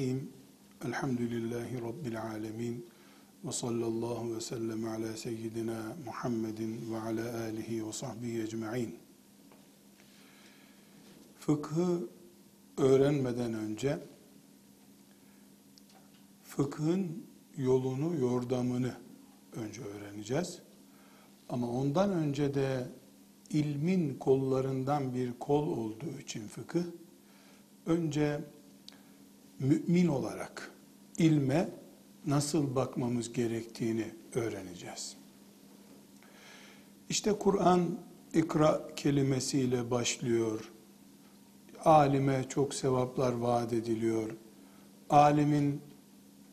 Bismillahirrahmanirrahim. Elhamdülillahi Rabbil alemin. Ve sallallahu ve sellem ala seyyidina Muhammedin ve ala alihi ve sahbihi ecma'in. Fıkhı öğrenmeden önce fıkhın yolunu, yordamını önce öğreneceğiz. Ama ondan önce de ilmin kollarından bir kol olduğu için fıkıh, önce mümin olarak ilme nasıl bakmamız gerektiğini öğreneceğiz. İşte Kur'an ikra kelimesiyle başlıyor. Alime çok sevaplar vaat ediliyor. Alimin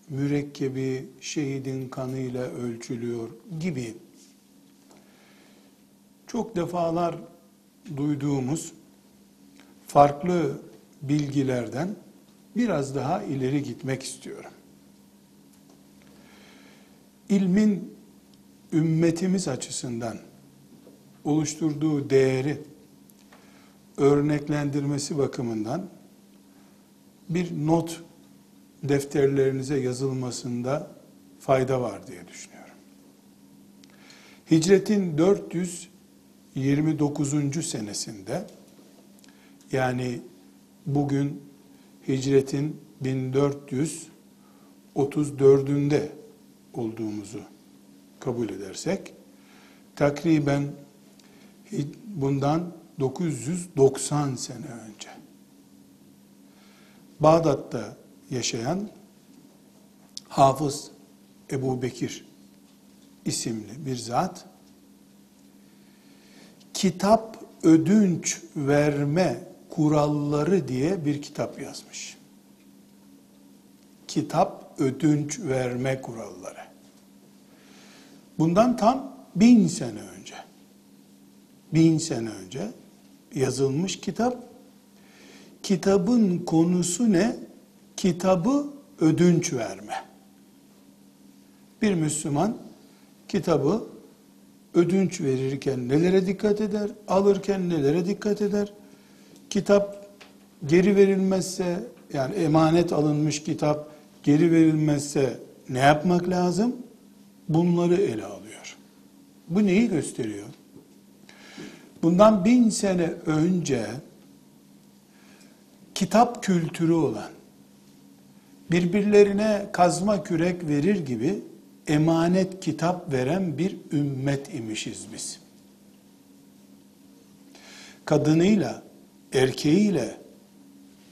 mürekkebi şehidin kanıyla ölçülüyor gibi çok defalar duyduğumuz farklı bilgilerden biraz daha ileri gitmek istiyorum. İlmin ümmetimiz açısından oluşturduğu değeri örneklendirmesi bakımından bir not defterlerinize yazılmasında fayda var diye düşünüyorum. Hicretin 429. senesinde yani bugün hicretin 1434'ünde olduğumuzu kabul edersek takriben bundan 990 sene önce Bağdat'ta yaşayan Hafız Ebu Bekir isimli bir zat kitap ödünç verme kuralları diye bir kitap yazmış. Kitap ödünç verme kuralları. Bundan tam bin sene önce, bin sene önce yazılmış kitap. Kitabın konusu ne? Kitabı ödünç verme. Bir Müslüman kitabı ödünç verirken nelere dikkat eder, alırken nelere dikkat eder, kitap geri verilmezse yani emanet alınmış kitap geri verilmezse ne yapmak lazım? Bunları ele alıyor. Bu neyi gösteriyor? Bundan bin sene önce kitap kültürü olan, birbirlerine kazma kürek verir gibi emanet kitap veren bir ümmet imişiz biz. Kadınıyla, erkeğiyle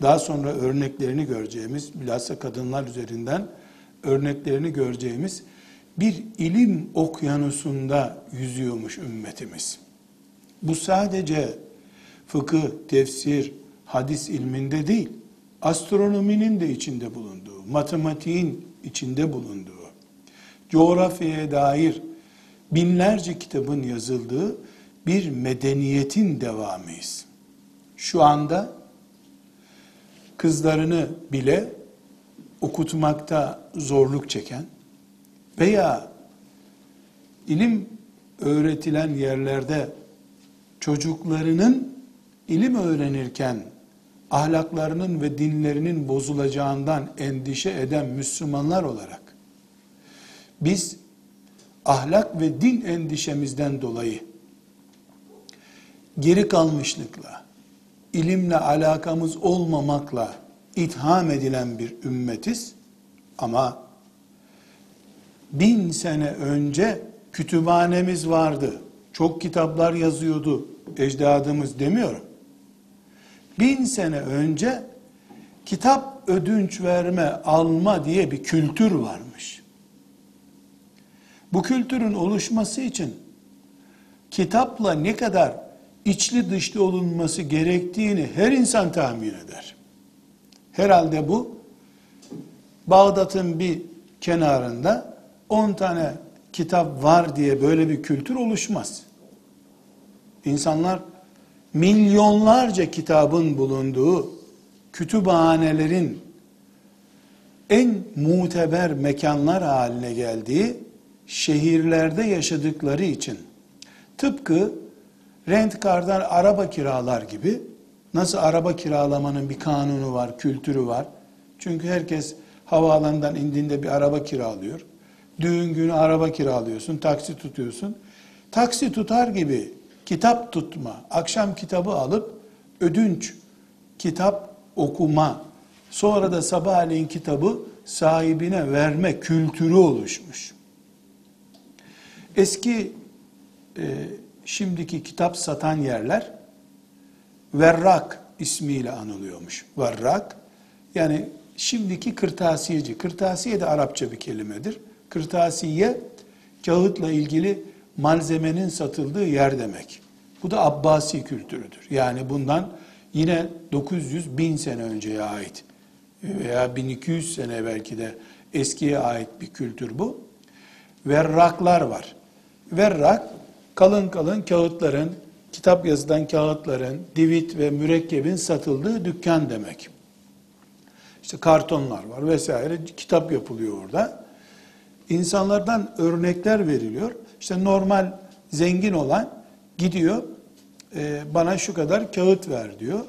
daha sonra örneklerini göreceğimiz, bilhassa kadınlar üzerinden örneklerini göreceğimiz bir ilim okyanusunda yüzüyormuş ümmetimiz. Bu sadece fıkıh, tefsir, hadis ilminde değil, astronominin de içinde bulunduğu, matematiğin içinde bulunduğu, coğrafyaya dair binlerce kitabın yazıldığı bir medeniyetin devamıyız. Şu anda kızlarını bile okutmakta zorluk çeken veya ilim öğretilen yerlerde çocuklarının ilim öğrenirken ahlaklarının ve dinlerinin bozulacağından endişe eden Müslümanlar olarak biz ahlak ve din endişemizden dolayı geri kalmışlıkla, ilimle alakamız olmamakla itham edilen bir ümmetiz. Ama bin sene önce kütüphanemiz vardı. Çok kitaplar yazıyordu ecdadımız demiyorum. Bin sene önce kitap ödünç verme, alma diye bir kültür varmış. Bu kültürün oluşması için kitapla ne kadar içli dışlı olunması gerektiğini her insan tahmin eder. Herhalde bu Bağdat'ın bir kenarında 10 tane kitap var diye böyle bir kültür oluşmaz. İnsanlar milyonlarca kitabın bulunduğu kütüphanelerin en muteber mekanlar haline geldiği şehirlerde yaşadıkları için tıpkı rentkardan araba kiralar gibi Nasıl araba kiralamanın bir kanunu var, kültürü var. Çünkü herkes havaalanından indiğinde bir araba kiralıyor. Düğün günü araba kiralıyorsun, taksi tutuyorsun. Taksi tutar gibi kitap tutma, akşam kitabı alıp ödünç kitap okuma, sonra da sabahleyin kitabı sahibine verme kültürü oluşmuş. Eski e, şimdiki kitap satan yerler Verrak ismiyle anılıyormuş. Verrak yani şimdiki kırtasiyeci. Kırtasiye de Arapça bir kelimedir. Kırtasiye kağıtla ilgili malzemenin satıldığı yer demek. Bu da Abbasi kültürüdür. Yani bundan yine 900 bin sene önceye ait veya 1200 sene belki de eskiye ait bir kültür bu. Verraklar var. Verrak kalın kalın kağıtların, kitap yazıdan kağıtların, divit ve mürekkebin satıldığı dükkan demek. İşte kartonlar var vesaire kitap yapılıyor orada. İnsanlardan örnekler veriliyor. İşte normal zengin olan gidiyor e, bana şu kadar kağıt ver diyor.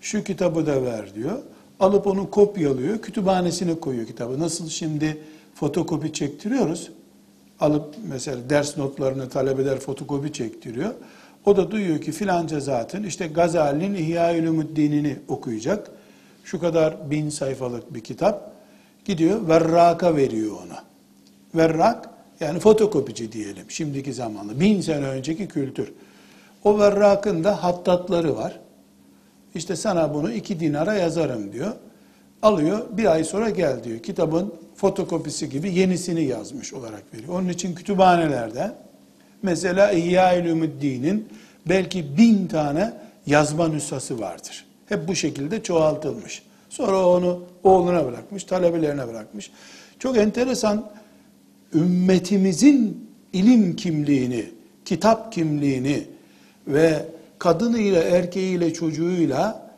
Şu kitabı da ver diyor. Alıp onu kopyalıyor, kütüphanesine koyuyor kitabı. Nasıl şimdi fotokopi çektiriyoruz. Alıp mesela ders notlarını talebeler fotokopi çektiriyor. O da duyuyor ki filanca zatın işte Gazali'nin İhya-ül okuyacak. Şu kadar bin sayfalık bir kitap. Gidiyor Verrak'a veriyor ona. Verrak yani fotokopici diyelim şimdiki zamanlı. Bin sene önceki kültür. O Verrak'ın da hattatları var. İşte sana bunu iki dinara yazarım diyor. Alıyor bir ay sonra gel diyor. Kitabın fotokopisi gibi yenisini yazmış olarak veriyor. Onun için kütüphanelerde mesela İhya-ül Umuddin'in belki bin tane yazma nüshası vardır. Hep bu şekilde çoğaltılmış. Sonra onu oğluna bırakmış, talebelerine bırakmış. Çok enteresan ümmetimizin ilim kimliğini, kitap kimliğini ve kadınıyla, erkeğiyle, çocuğuyla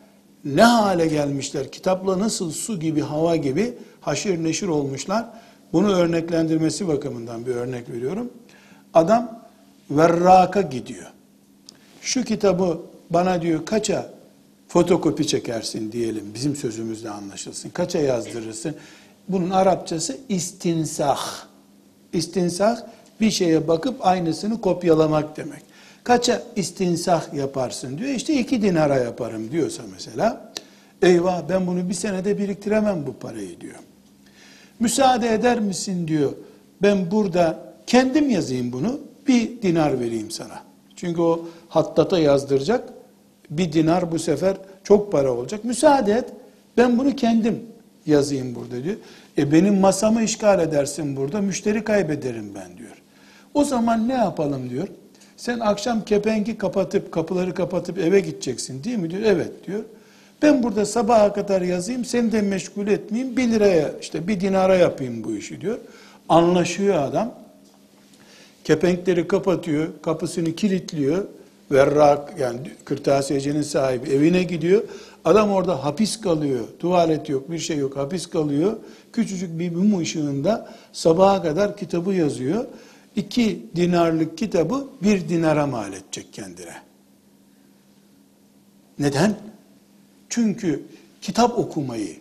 ne hale gelmişler, kitapla nasıl su gibi, hava gibi haşir neşir olmuşlar. Bunu örneklendirmesi bakımından bir örnek veriyorum. Adam verraka gidiyor. Şu kitabı bana diyor kaça fotokopi çekersin diyelim bizim sözümüzle anlaşılsın. Kaça yazdırırsın? Bunun Arapçası istinsah. İstinsah bir şeye bakıp aynısını kopyalamak demek. Kaça istinsah yaparsın diyor. İşte iki dinara yaparım diyorsa mesela. Eyvah ben bunu bir senede biriktiremem bu parayı diyor. Müsaade eder misin diyor. Ben burada kendim yazayım bunu. Bir dinar vereyim sana. Çünkü o hattata yazdıracak. Bir dinar bu sefer çok para olacak. Müsaade et. Ben bunu kendim yazayım burada diyor. E benim masamı işgal edersin burada. Müşteri kaybederim ben diyor. O zaman ne yapalım diyor. Sen akşam kepengi kapatıp kapıları kapatıp eve gideceksin değil mi diyor. Evet diyor. Ben burada sabaha kadar yazayım seni de meşgul etmeyeyim bir liraya işte bir dinara yapayım bu işi diyor. Anlaşıyor adam. Kepenkleri kapatıyor, kapısını kilitliyor. Verrak yani kırtasiyecinin sahibi evine gidiyor. Adam orada hapis kalıyor. Tuvalet yok, bir şey yok. Hapis kalıyor. Küçücük bir mum ışığında sabaha kadar kitabı yazıyor. İki dinarlık kitabı bir dinara mal edecek kendine. Neden? Çünkü kitap okumayı,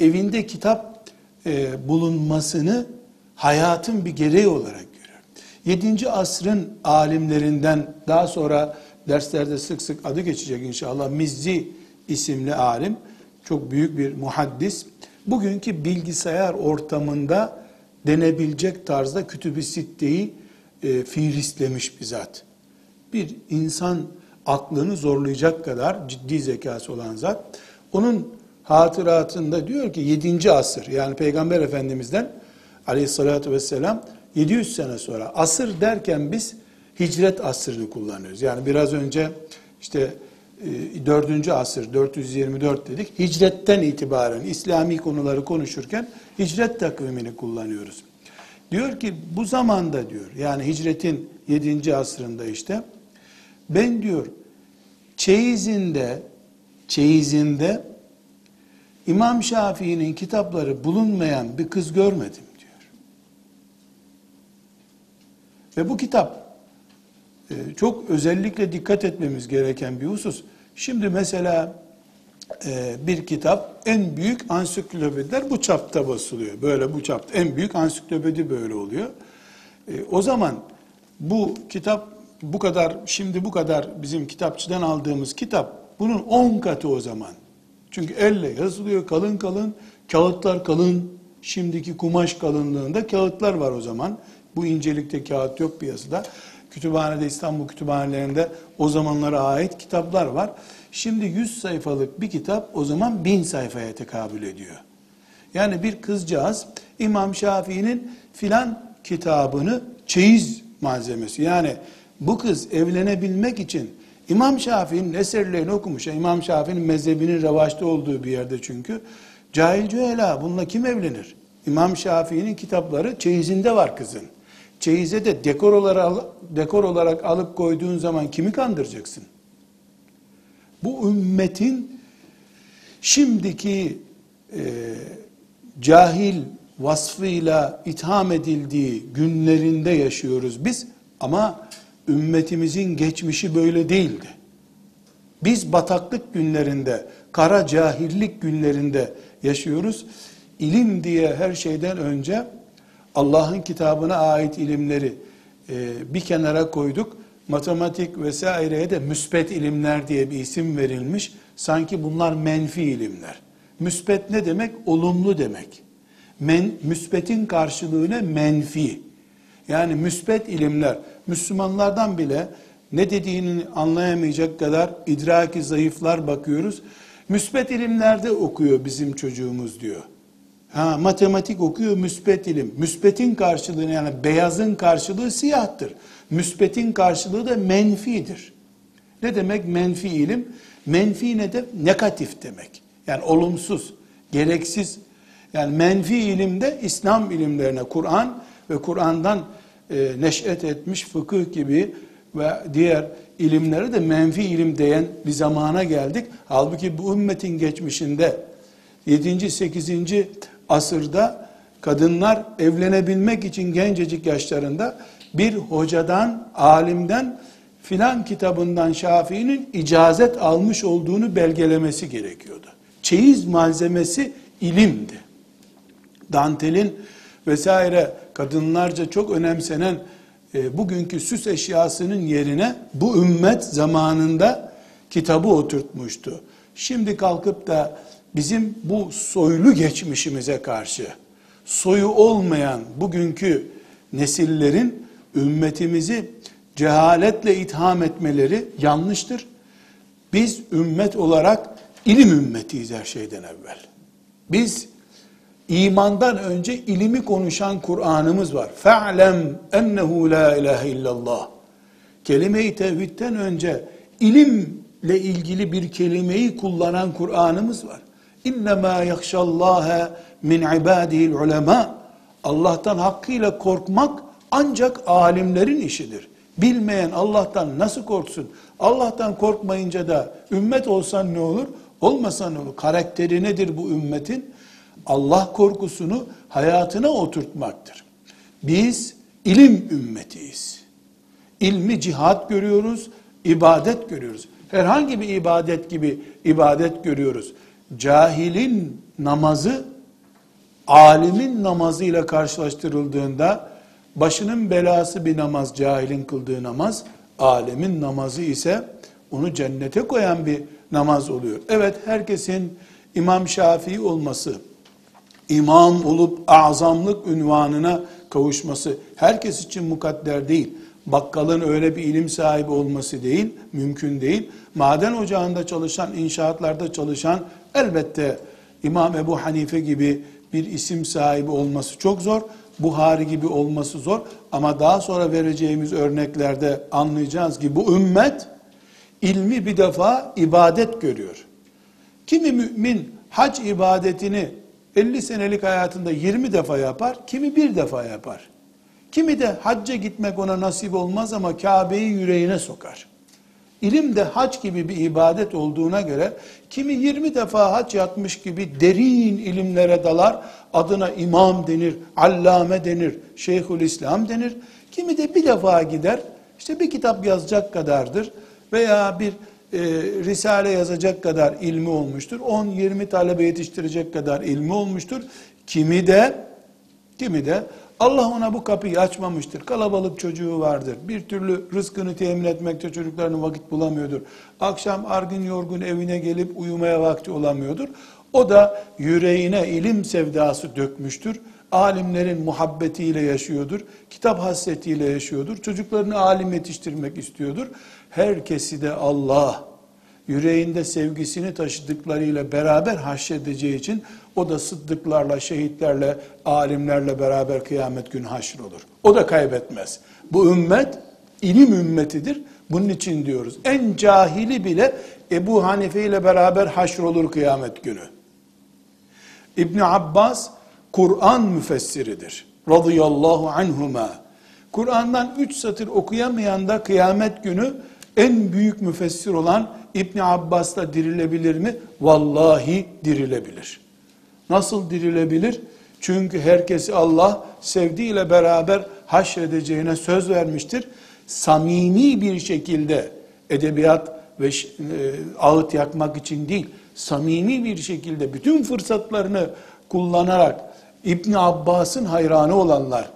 evinde kitap e, bulunmasını hayatın bir gereği olarak görüyor. Yedinci asrın alimlerinden daha sonra derslerde sık sık adı geçecek inşallah Mizzi isimli alim, çok büyük bir muhaddis. Bugünkü bilgisayar ortamında denebilecek tarzda kütüb-i sitteyi e, fiilistlemiş bir zat. Bir insan aklını zorlayacak kadar ciddi zekası olan zat. Onun hatıratında diyor ki 7. asır yani Peygamber Efendimiz'den aleyhissalatü vesselam 700 sene sonra asır derken biz hicret asrını kullanıyoruz. Yani biraz önce işte 4. E, asır 424 dedik. Hicretten itibaren İslami konuları konuşurken hicret takvimini kullanıyoruz. Diyor ki bu zamanda diyor yani hicretin 7. asrında işte ben diyor çeyizinde çeyizinde İmam Şafii'nin kitapları bulunmayan bir kız görmedim diyor. Ve bu kitap e, çok özellikle dikkat etmemiz gereken bir husus. Şimdi mesela e, bir kitap en büyük ansiklopediler bu çapta basılıyor. Böyle bu çapta en büyük ansiklopedi böyle oluyor. E, o zaman bu kitap bu kadar şimdi bu kadar bizim kitapçıdan aldığımız kitap bunun 10 katı o zaman. Çünkü elle yazılıyor kalın kalın, kağıtlar kalın, şimdiki kumaş kalınlığında kağıtlar var o zaman. Bu incelikte kağıt yok piyasada. Kütüphanede İstanbul kütüphanelerinde o zamanlara ait kitaplar var. Şimdi 100 sayfalık bir kitap o zaman 1000 sayfaya tekabül ediyor. Yani bir kızcağız İmam Şafii'nin filan kitabını çeyiz malzemesi. Yani bu kız evlenebilmek için İmam Şafii'nin eserlerini okumuş. İmam Şafii'nin mezhebinin revaçta olduğu bir yerde çünkü. Cahil cühela bununla kim evlenir? İmam Şafii'nin kitapları çeyizinde var kızın. Çeyize de dekor olarak, dekor olarak alıp koyduğun zaman kimi kandıracaksın? Bu ümmetin şimdiki e, cahil vasfıyla itham edildiği günlerinde yaşıyoruz biz. Ama ümmetimizin geçmişi böyle değildi. Biz bataklık günlerinde, kara cahillik günlerinde yaşıyoruz. İlim diye her şeyden önce Allah'ın kitabına ait ilimleri e, bir kenara koyduk. Matematik vesaireye de müspet ilimler diye bir isim verilmiş. Sanki bunlar menfi ilimler. Müspet ne demek? Olumlu demek. Men, müspetin karşılığı ne? Menfi. Yani müspet ilimler. Müslümanlardan bile ne dediğini anlayamayacak kadar idraki zayıflar bakıyoruz. Müspet ilimlerde okuyor bizim çocuğumuz diyor. Ha, matematik okuyor müspet ilim. Müspetin karşılığı yani beyazın karşılığı siyahtır. Müspetin karşılığı da menfidir. Ne demek menfi ilim? Menfi ne de negatif demek. Yani olumsuz, gereksiz. Yani menfi ilimde İslam ilimlerine Kur'an ve Kur'an'dan e, neş'et etmiş fıkıh gibi ve diğer ilimlere de menfi ilim diyen bir zamana geldik. Halbuki bu ümmetin geçmişinde 7. 8 asırda kadınlar evlenebilmek için gencecik yaşlarında bir hocadan, alimden filan kitabından Şafii'nin icazet almış olduğunu belgelemesi gerekiyordu. Çeyiz malzemesi ilimdi. Dantelin vesaire kadınlarca çok önemsenen e, bugünkü süs eşyasının yerine bu ümmet zamanında kitabı oturtmuştu. Şimdi kalkıp da bizim bu soylu geçmişimize karşı soyu olmayan bugünkü nesillerin ümmetimizi cehaletle itham etmeleri yanlıştır. Biz ümmet olarak ilim ümmetiyiz her şeyden evvel. Biz imandan önce ilimi konuşan Kur'an'ımız var. Fe'lem ennehu la ilahe illallah. Kelime-i tevhidden önce ilimle ilgili bir kelimeyi kullanan Kur'an'ımız var. İnnemâ yakşallâhe min ibâdihil ulema. Allah'tan hakkıyla korkmak ancak alimlerin işidir. Bilmeyen Allah'tan nasıl korksun? Allah'tan korkmayınca da ümmet olsan ne olur? Olmasa ne olur? Karakteri nedir bu ümmetin? Allah korkusunu hayatına oturtmaktır. Biz ilim ümmetiyiz. İlmi cihat görüyoruz, ibadet görüyoruz. Herhangi bir ibadet gibi ibadet görüyoruz cahilin namazı alimin namazıyla karşılaştırıldığında başının belası bir namaz cahilin kıldığı namaz, alemin namazı ise onu cennete koyan bir namaz oluyor. Evet herkesin İmam Şafii olması, imam olup azamlık ünvanına kavuşması herkes için mukadder değil bakkalın öyle bir ilim sahibi olması değil, mümkün değil. Maden ocağında çalışan, inşaatlarda çalışan elbette İmam Ebu Hanife gibi bir isim sahibi olması çok zor. Buhari gibi olması zor. Ama daha sonra vereceğimiz örneklerde anlayacağız ki bu ümmet ilmi bir defa ibadet görüyor. Kimi mümin hac ibadetini 50 senelik hayatında 20 defa yapar, kimi bir defa yapar. Kimi de hacca gitmek ona nasip olmaz ama Kabe'yi yüreğine sokar. İlim de hac gibi bir ibadet olduğuna göre kimi 20 defa hac yatmış gibi derin ilimlere dalar. Adına imam denir, allame denir, şeyhül İslam denir. Kimi de bir defa gider, işte bir kitap yazacak kadardır veya bir e, risale yazacak kadar ilmi olmuştur. 10-20 talebe yetiştirecek kadar ilmi olmuştur. Kimi de kimi de Allah ona bu kapıyı açmamıştır. Kalabalık çocuğu vardır. Bir türlü rızkını temin etmekte çocuklarının vakit bulamıyordur. Akşam argın yorgun evine gelip uyumaya vakti olamıyordur. O da yüreğine ilim sevdası dökmüştür. Alimlerin muhabbetiyle yaşıyordur. Kitap hasretiyle yaşıyordur. Çocuklarını alim yetiştirmek istiyordur. Herkesi de Allah yüreğinde sevgisini taşıdıklarıyla beraber haşredeceği için o da sıddıklarla, şehitlerle, alimlerle beraber kıyamet günü haşr olur. O da kaybetmez. Bu ümmet ilim ümmetidir. Bunun için diyoruz. En cahili bile Ebu Hanife ile beraber haşr olur kıyamet günü. İbn Abbas Kur'an müfessiridir. Radıyallahu anhuma. Kur'an'dan üç satır okuyamayan da kıyamet günü en büyük müfessir olan İbn Abbas'la dirilebilir mi? Vallahi dirilebilir. Nasıl dirilebilir? Çünkü herkesi Allah sevdiğiyle beraber haşredeceğine söz vermiştir. Samimi bir şekilde edebiyat ve e, ağıt yakmak için değil, samimi bir şekilde bütün fırsatlarını kullanarak İbn Abbas'ın hayranı olanlar,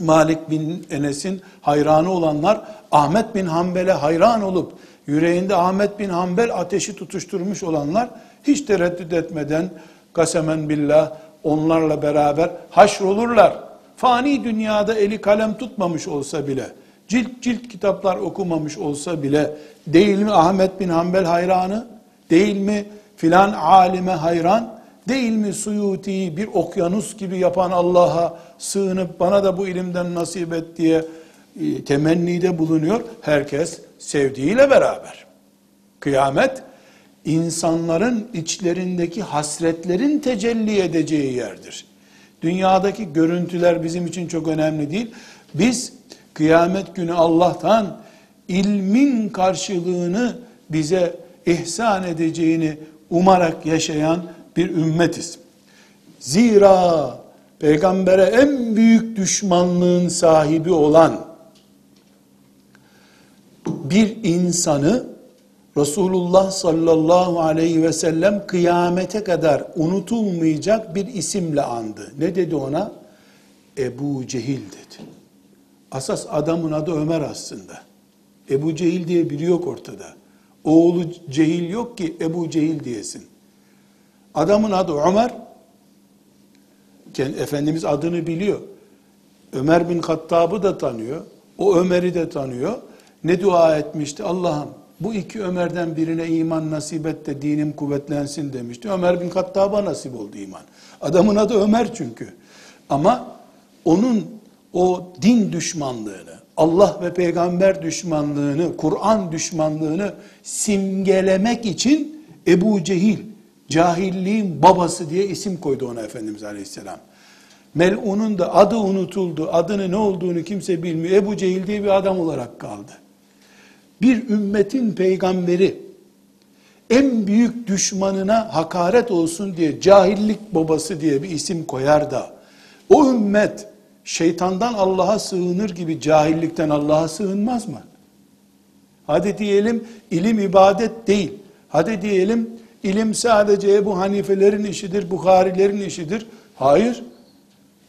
Malik bin Enes'in hayranı olanlar, Ahmet bin Hanbel'e hayran olup yüreğinde Ahmet bin Hanbel ateşi tutuşturmuş olanlar hiç tereddüt etmeden kasemen billah onlarla beraber haşrolurlar. Fani dünyada eli kalem tutmamış olsa bile, cilt cilt kitaplar okumamış olsa bile değil mi Ahmet bin Hanbel hayranı? Değil mi filan alime hayran? Değil mi Suyuti'yi bir okyanus gibi yapan Allah'a sığınıp bana da bu ilimden nasip et diye e, temennide bulunuyor. Herkes sevdiğiyle beraber. Kıyamet insanların içlerindeki hasretlerin tecelli edeceği yerdir. Dünyadaki görüntüler bizim için çok önemli değil. Biz kıyamet günü Allah'tan ilmin karşılığını bize ihsan edeceğini umarak yaşayan bir ümmetiz. Zira peygambere en büyük düşmanlığın sahibi olan bir insanı Resulullah sallallahu aleyhi ve sellem kıyamete kadar unutulmayacak bir isimle andı. Ne dedi ona? Ebu Cehil dedi. Asas adamın adı Ömer aslında. Ebu Cehil diye biri yok ortada. Oğlu Cehil yok ki Ebu Cehil diyesin. Adamın adı Ömer. Efendimiz adını biliyor. Ömer bin Hattab'ı da tanıyor. O Ömer'i de tanıyor. Ne dua etmişti? Allah'ım bu iki Ömer'den birine iman nasip et de dinim kuvvetlensin demişti. Ömer bin Hattab'a nasip oldu iman. Adamın adı Ömer çünkü. Ama onun o din düşmanlığını, Allah ve peygamber düşmanlığını, Kur'an düşmanlığını simgelemek için Ebu Cehil, cahilliğin babası diye isim koydu ona Efendimiz Aleyhisselam. Mel'un'un da adı unutuldu. Adını ne olduğunu kimse bilmiyor. Ebu Cehil diye bir adam olarak kaldı bir ümmetin peygamberi en büyük düşmanına hakaret olsun diye cahillik babası diye bir isim koyar da o ümmet şeytandan Allah'a sığınır gibi cahillikten Allah'a sığınmaz mı? Hadi diyelim ilim ibadet değil. Hadi diyelim ilim sadece Ebu Hanifelerin işidir, Bukharilerin işidir. Hayır.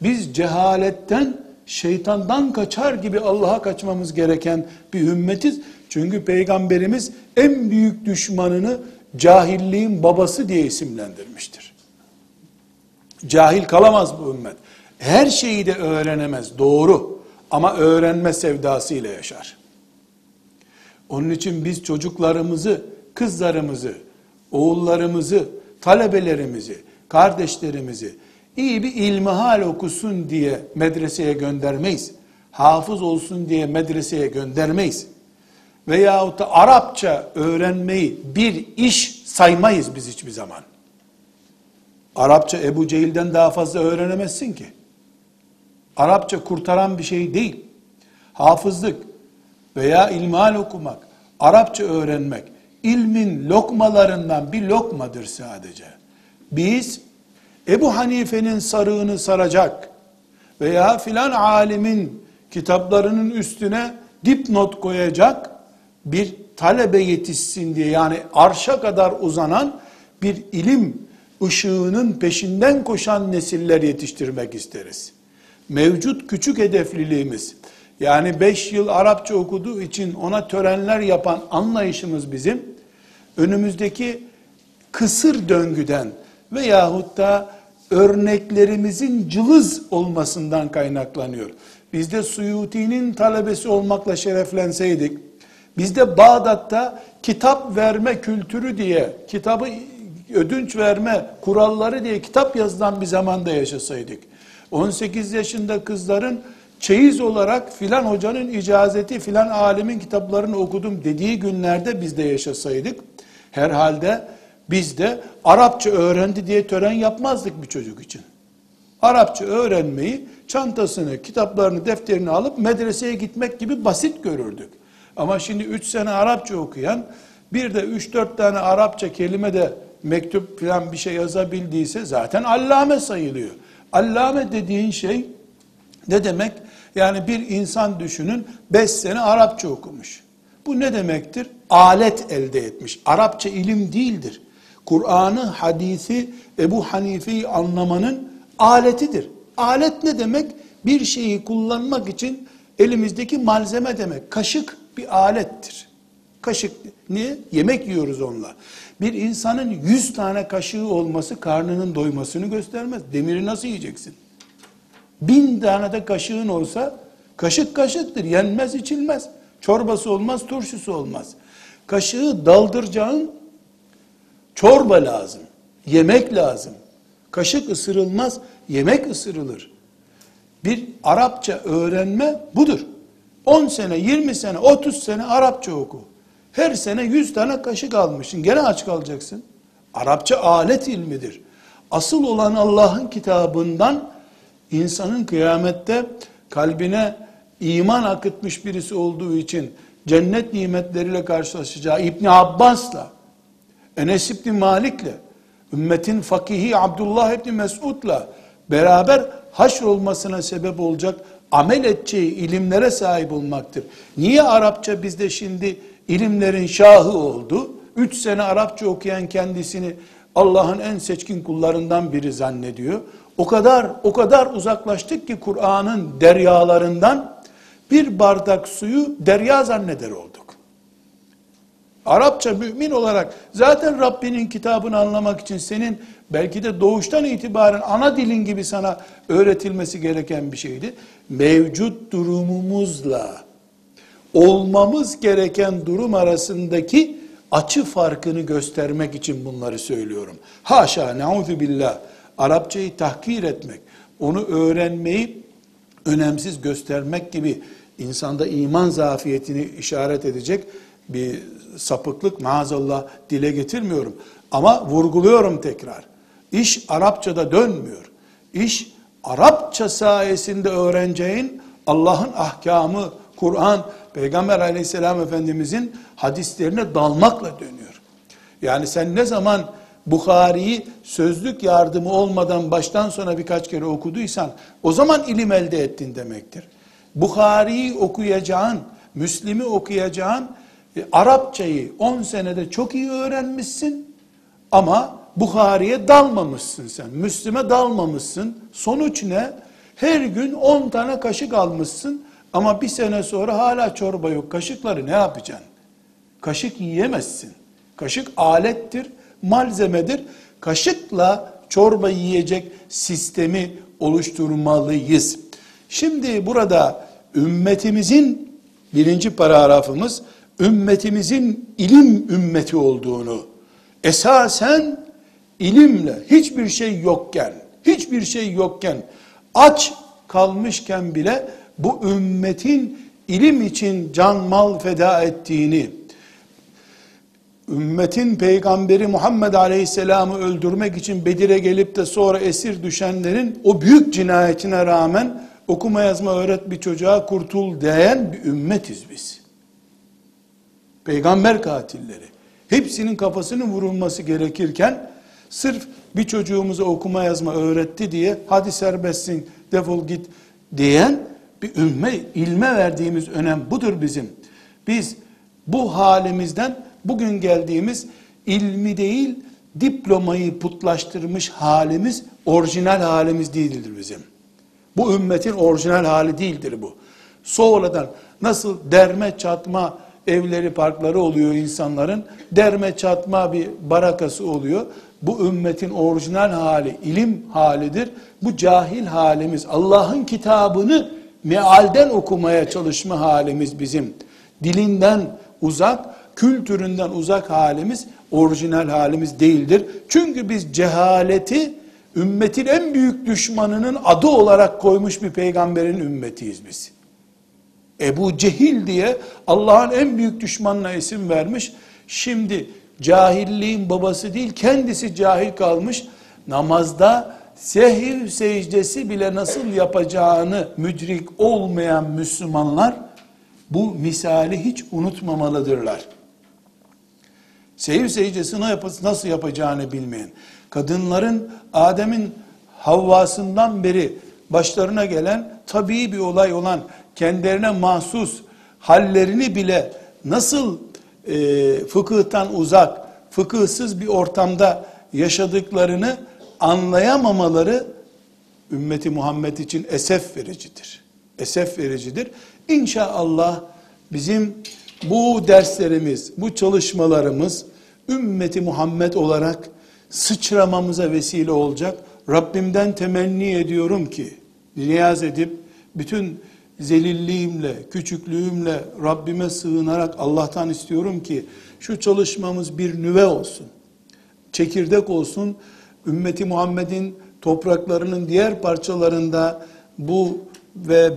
Biz cehaletten, şeytandan kaçar gibi Allah'a kaçmamız gereken bir ümmetiz. Çünkü peygamberimiz en büyük düşmanını cahilliğin babası diye isimlendirmiştir. Cahil kalamaz bu ümmet. Her şeyi de öğrenemez doğru ama öğrenme sevdasıyla yaşar. Onun için biz çocuklarımızı, kızlarımızı, oğullarımızı, talebelerimizi, kardeşlerimizi iyi bir ilmihal okusun diye medreseye göndermeyiz. Hafız olsun diye medreseye göndermeyiz veyahut da Arapça öğrenmeyi bir iş saymayız biz hiçbir zaman. Arapça Ebu Cehil'den daha fazla öğrenemezsin ki. Arapça kurtaran bir şey değil. Hafızlık veya ilmihal okumak, Arapça öğrenmek, ilmin lokmalarından bir lokmadır sadece. Biz Ebu Hanife'nin sarığını saracak veya filan alimin kitaplarının üstüne dipnot koyacak bir talebe yetişsin diye yani arşa kadar uzanan bir ilim ışığının peşinden koşan nesiller yetiştirmek isteriz. Mevcut küçük hedefliliğimiz yani 5 yıl Arapça okuduğu için ona törenler yapan anlayışımız bizim önümüzdeki kısır döngüden veyahut da örneklerimizin cılız olmasından kaynaklanıyor. Biz de Suyuti'nin talebesi olmakla şereflenseydik, biz de Bağdat'ta kitap verme kültürü diye, kitabı ödünç verme kuralları diye kitap yazılan bir zamanda yaşasaydık, 18 yaşında kızların çeyiz olarak filan hocanın icazeti filan alimin kitaplarını okudum dediği günlerde biz de yaşasaydık, herhalde biz de Arapça öğrendi diye tören yapmazdık bir çocuk için. Arapça öğrenmeyi çantasını, kitaplarını, defterini alıp medreseye gitmek gibi basit görürdük. Ama şimdi 3 sene Arapça okuyan, bir de 3-4 tane Arapça kelime de mektup falan bir şey yazabildiyse zaten allame sayılıyor. Allame dediğin şey ne demek? Yani bir insan düşünün 5 sene Arapça okumuş. Bu ne demektir? Alet elde etmiş. Arapça ilim değildir. Kur'an'ı, hadisi, Ebu Hanife'yi anlamanın aletidir. Alet ne demek? Bir şeyi kullanmak için elimizdeki malzeme demek. Kaşık bir alettir. Kaşık niye? Yemek yiyoruz onunla. Bir insanın yüz tane kaşığı olması karnının doymasını göstermez. Demiri nasıl yiyeceksin? Bin tane de kaşığın olsa kaşık kaşıktır. Yenmez içilmez. Çorbası olmaz, turşusu olmaz. Kaşığı daldıracağın çorba lazım. Yemek lazım. Kaşık ısırılmaz, yemek ısırılır. Bir Arapça öğrenme budur. 10 sene, 20 sene, 30 sene Arapça oku. Her sene 100 tane kaşık almışsın. Gene aç kalacaksın. Arapça alet ilmidir. Asıl olan Allah'ın kitabından insanın kıyamette kalbine iman akıtmış birisi olduğu için cennet nimetleriyle karşılaşacağı İbni Abbas'la, Enes İbni Malik'le, ümmetin fakihi Abdullah İbni Mesud'la beraber haşr olmasına sebep olacak amel edeceği ilimlere sahip olmaktır. Niye Arapça bizde şimdi ilimlerin şahı oldu? Üç sene Arapça okuyan kendisini Allah'ın en seçkin kullarından biri zannediyor. O kadar o kadar uzaklaştık ki Kur'an'ın deryalarından bir bardak suyu derya zanneder olduk. Arapça mümin olarak zaten Rabbinin kitabını anlamak için senin belki de doğuştan itibaren ana dilin gibi sana öğretilmesi gereken bir şeydi. Mevcut durumumuzla olmamız gereken durum arasındaki açı farkını göstermek için bunları söylüyorum. Haşa neuzu billah Arapçayı tahkir etmek, onu öğrenmeyi önemsiz göstermek gibi insanda iman zafiyetini işaret edecek bir sapıklık maazallah dile getirmiyorum. Ama vurguluyorum tekrar. İş Arapçada dönmüyor. İş Arapça sayesinde öğreneceğin Allah'ın ahkamı, Kur'an, Peygamber aleyhisselam efendimizin hadislerine dalmakla dönüyor. Yani sen ne zaman Bukhari'yi sözlük yardımı olmadan baştan sona birkaç kere okuduysan o zaman ilim elde ettin demektir. Bukhari'yi okuyacağın, Müslim'i okuyacağın e, Arapçayı 10 senede çok iyi öğrenmişsin ama Bukhari'ye dalmamışsın sen. Müslim'e dalmamışsın. Sonuç ne? Her gün 10 tane kaşık almışsın ama bir sene sonra hala çorba yok. Kaşıkları ne yapacaksın? Kaşık yiyemezsin. Kaşık alettir, malzemedir. Kaşıkla çorba yiyecek sistemi oluşturmalıyız. Şimdi burada ümmetimizin birinci paragrafımız ümmetimizin ilim ümmeti olduğunu esasen ilimle hiçbir şey yokken hiçbir şey yokken aç kalmışken bile bu ümmetin ilim için can mal feda ettiğini ümmetin peygamberi Muhammed Aleyhisselam'ı öldürmek için Bedir'e gelip de sonra esir düşenlerin o büyük cinayetine rağmen okuma yazma öğret bir çocuğa kurtul diyen bir ümmetiz biz. Peygamber katilleri. Hepsinin kafasının vurulması gerekirken sırf bir çocuğumuza okuma yazma öğretti diye hadi serbestsin defol git diyen bir ümme, ilme verdiğimiz önem budur bizim. Biz Bu halimizden bugün geldiğimiz ilmi değil, diplomayı putlaştırmış halimiz orijinal halimiz değildir bizim. Bu ümmetin orijinal hali değildir bu. Sonradan nasıl derme çatma evleri parkları oluyor insanların, derme çatma bir barakası oluyor. Bu ümmetin orijinal hali ilim halidir. Bu cahil halimiz Allah'ın kitabını mealden okumaya çalışma halimiz bizim. Dilinden uzak, kültüründen uzak halimiz orijinal halimiz değildir. Çünkü biz cehaleti ümmetin en büyük düşmanının adı olarak koymuş bir peygamberin ümmetiyiz biz. Ebu Cehil diye Allah'ın en büyük düşmanına isim vermiş. Şimdi cahilliğin babası değil kendisi cahil kalmış. Namazda sehir secdesi bile nasıl yapacağını müdrik olmayan Müslümanlar bu misali hiç unutmamalıdırlar. Sehir secdesini nasıl yapacağını bilmeyen, kadınların Adem'in Havvasından beri başlarına gelen tabii bir olay olan kendilerine mahsus hallerini bile nasıl e, fıkıhtan uzak, fıkıhsız bir ortamda yaşadıklarını anlayamamaları ümmeti Muhammed için esef vericidir. Esef vericidir. İnşallah bizim bu derslerimiz, bu çalışmalarımız ümmeti Muhammed olarak sıçramamıza vesile olacak. Rabbimden temenni ediyorum ki niyaz edip bütün zelilliğimle, küçüklüğümle Rabbime sığınarak Allah'tan istiyorum ki şu çalışmamız bir nüve olsun. Çekirdek olsun. Ümmeti Muhammed'in topraklarının diğer parçalarında bu ve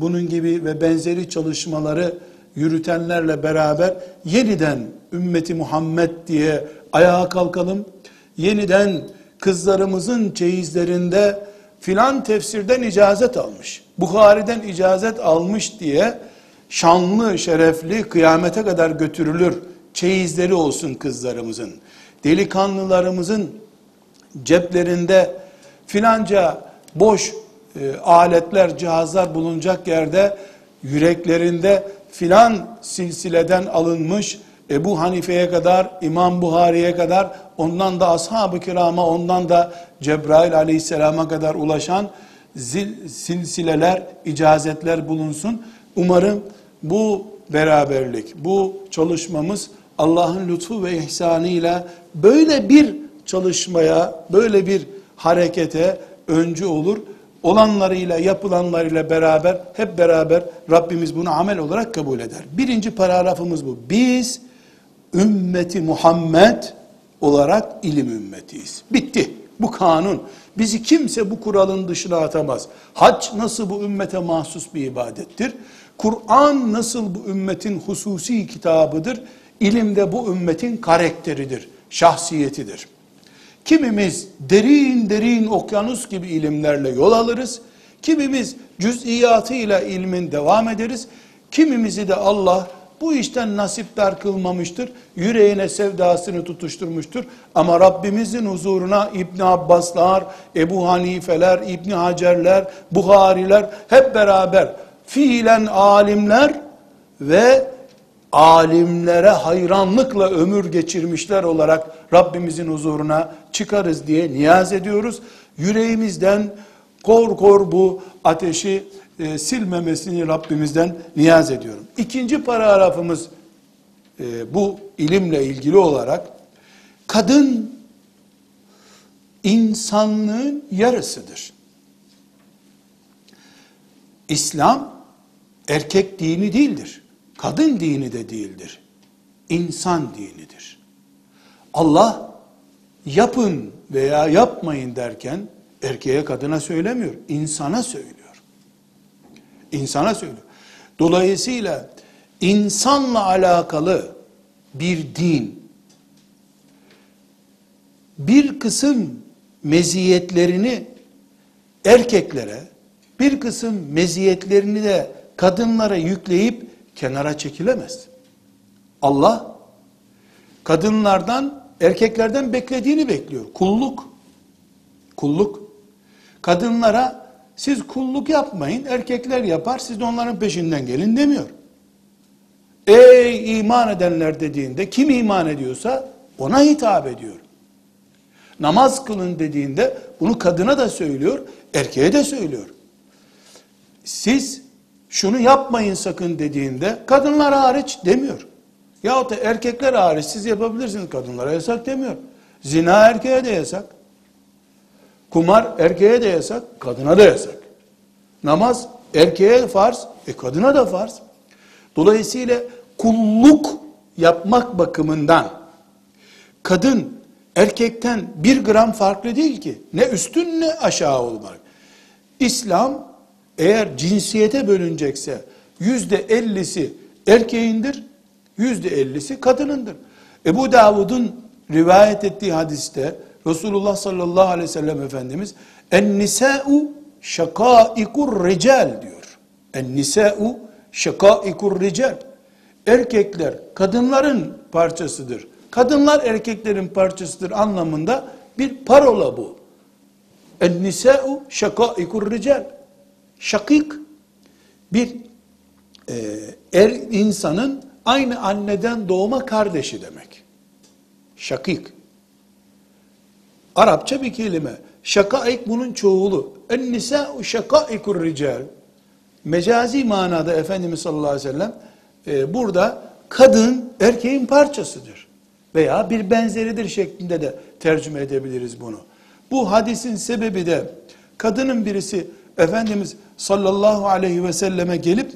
bunun gibi ve benzeri çalışmaları yürütenlerle beraber yeniden ümmeti Muhammed diye ayağa kalkalım. Yeniden kızlarımızın çeyizlerinde filan tefsirden icazet almış. Bukhari'den icazet almış diye şanlı, şerefli kıyamete kadar götürülür çeyizleri olsun kızlarımızın. Delikanlılarımızın ceplerinde filanca boş e, aletler, cihazlar bulunacak yerde yüreklerinde filan silsileden alınmış Ebu Hanife'ye kadar, İmam Buhari'ye kadar, ondan da ashab-ı kirama, ondan da Cebrail aleyhisselama kadar ulaşan zil, silsileler, icazetler bulunsun. Umarım bu beraberlik, bu çalışmamız Allah'ın lütfu ve ihsanıyla böyle bir çalışmaya, böyle bir harekete öncü olur. Olanlarıyla, yapılanlarıyla beraber, hep beraber Rabbimiz bunu amel olarak kabul eder. Birinci paragrafımız bu. Biz ümmeti Muhammed olarak ilim ümmetiyiz. Bitti. Bu kanun. Bizi kimse bu kuralın dışına atamaz. Hac nasıl bu ümmete mahsus bir ibadettir? Kur'an nasıl bu ümmetin hususi kitabıdır? İlim de bu ümmetin karakteridir, şahsiyetidir. Kimimiz derin derin okyanus gibi ilimlerle yol alırız. Kimimiz cüz'iyatıyla ilmin devam ederiz. Kimimizi de Allah bu işten nasipdar kılmamıştır. Yüreğine sevdasını tutuşturmuştur. Ama Rabbimizin huzuruna İbn Abbaslar, Ebu Hanifeler, İbn Hacerler, Buhariler hep beraber fiilen alimler ve alimlere hayranlıkla ömür geçirmişler olarak Rabbimizin huzuruna çıkarız diye niyaz ediyoruz. Yüreğimizden kor kor bu ateşi e, silmemesini Rabbimizden niyaz ediyorum. İkinci paragrafımız e, bu ilimle ilgili olarak kadın insanlığın yarısıdır. İslam erkek dini değildir. Kadın dini de değildir. İnsan dinidir. Allah yapın veya yapmayın derken erkeğe kadına söylemiyor, insana söylüyor. İnsana söylüyor. Dolayısıyla insanla alakalı bir din bir kısım meziyetlerini erkeklere, bir kısım meziyetlerini de kadınlara yükleyip kenara çekilemez. Allah kadınlardan, erkeklerden beklediğini bekliyor. Kulluk. Kulluk. Kadınlara siz kulluk yapmayın, erkekler yapar, siz de onların peşinden gelin demiyor. Ey iman edenler dediğinde kim iman ediyorsa ona hitap ediyor. Namaz kılın dediğinde bunu kadına da söylüyor, erkeğe de söylüyor. Siz şunu yapmayın sakın dediğinde kadınlar hariç demiyor. Yahut da erkekler hariç siz yapabilirsiniz kadınlara yasak demiyor. Zina erkeğe de yasak. Kumar erkeğe de yasak, kadına da yasak. Namaz erkeğe farz, e kadına da farz. Dolayısıyla kulluk yapmak bakımından kadın erkekten bir gram farklı değil ki. Ne üstün ne aşağı olmak. İslam eğer cinsiyete bölünecekse yüzde ellisi erkeğindir, yüzde ellisi kadınındır. Ebu Davud'un rivayet ettiği hadiste Resulullah sallallahu aleyhi ve sellem Efendimiz en nisa'u şakaikur rical diyor. En nisa'u şakaikur rical. Erkekler kadınların parçasıdır. Kadınlar erkeklerin parçasıdır anlamında bir parola bu. En nisa'u şakaikur rical. Şakik bir e, er insanın aynı anneden doğma kardeşi demek. Şakik. Arapça bir kelime. Şakaik bunun çoğulu. En nisa'u şakaikur rical. Mecazi manada Efendimiz sallallahu aleyhi ve sellem e, burada kadın erkeğin parçasıdır. Veya bir benzeridir şeklinde de tercüme edebiliriz bunu. Bu hadisin sebebi de kadının birisi Efendimiz sallallahu aleyhi ve selleme gelip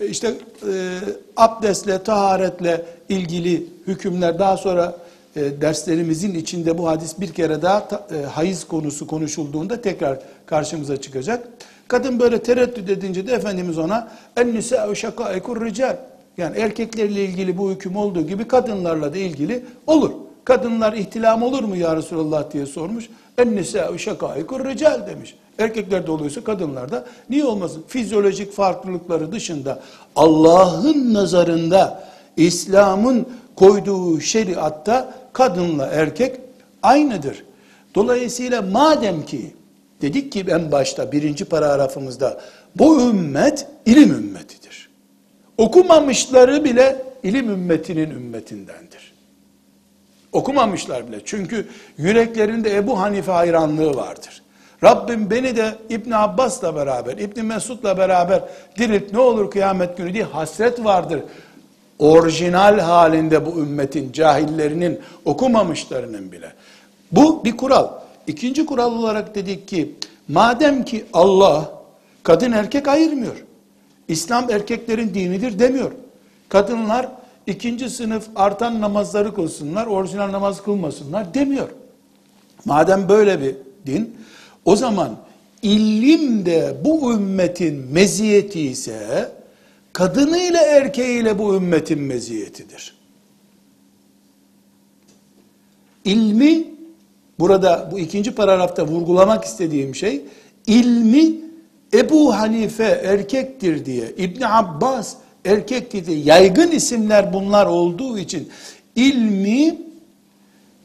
e, işte e, abdestle, taharetle ilgili hükümler daha sonra e, derslerimizin içinde bu hadis bir kere daha ta, e, hayız konusu konuşulduğunda tekrar karşımıza çıkacak. Kadın böyle tereddüt edince de Efendimiz ona en nisa'u şakaikur rical yani erkeklerle ilgili bu hüküm olduğu gibi kadınlarla da ilgili olur. Kadınlar ihtilam olur mu ya Resulallah diye sormuş. En nisa'u şakaikur rical demiş. Erkeklerde oluyorsa kadınlarda niye olmasın? Fizyolojik farklılıkları dışında Allah'ın nazarında İslam'ın koyduğu şeriatta kadınla erkek aynıdır. Dolayısıyla madem ki dedik ki en başta birinci paragrafımızda bu ümmet ilim ümmetidir. Okumamışları bile ilim ümmetinin ümmetindendir. Okumamışlar bile. Çünkü yüreklerinde Ebu Hanife hayranlığı vardır. Rabbim beni de İbn Abbas'la beraber, İbn Mesud'la beraber dirilt ne olur kıyamet günü diye hasret vardır. Orijinal halinde bu ümmetin, cahillerinin, okumamışlarının bile. Bu bir kural. İkinci kural olarak dedik ki, madem ki Allah kadın erkek ayırmıyor. İslam erkeklerin dinidir demiyor. Kadınlar ikinci sınıf artan namazları kılsınlar, orijinal namaz kılmasınlar demiyor. Madem böyle bir din, o zaman ilim de bu ümmetin meziyeti ise, kadınıyla erkeğiyle bu ümmetin meziyetidir. İlmi, burada bu ikinci paragrafta vurgulamak istediğim şey, ilmi Ebu Hanife erkektir diye, İbni Abbas erkektir diye, yaygın isimler bunlar olduğu için, ilmi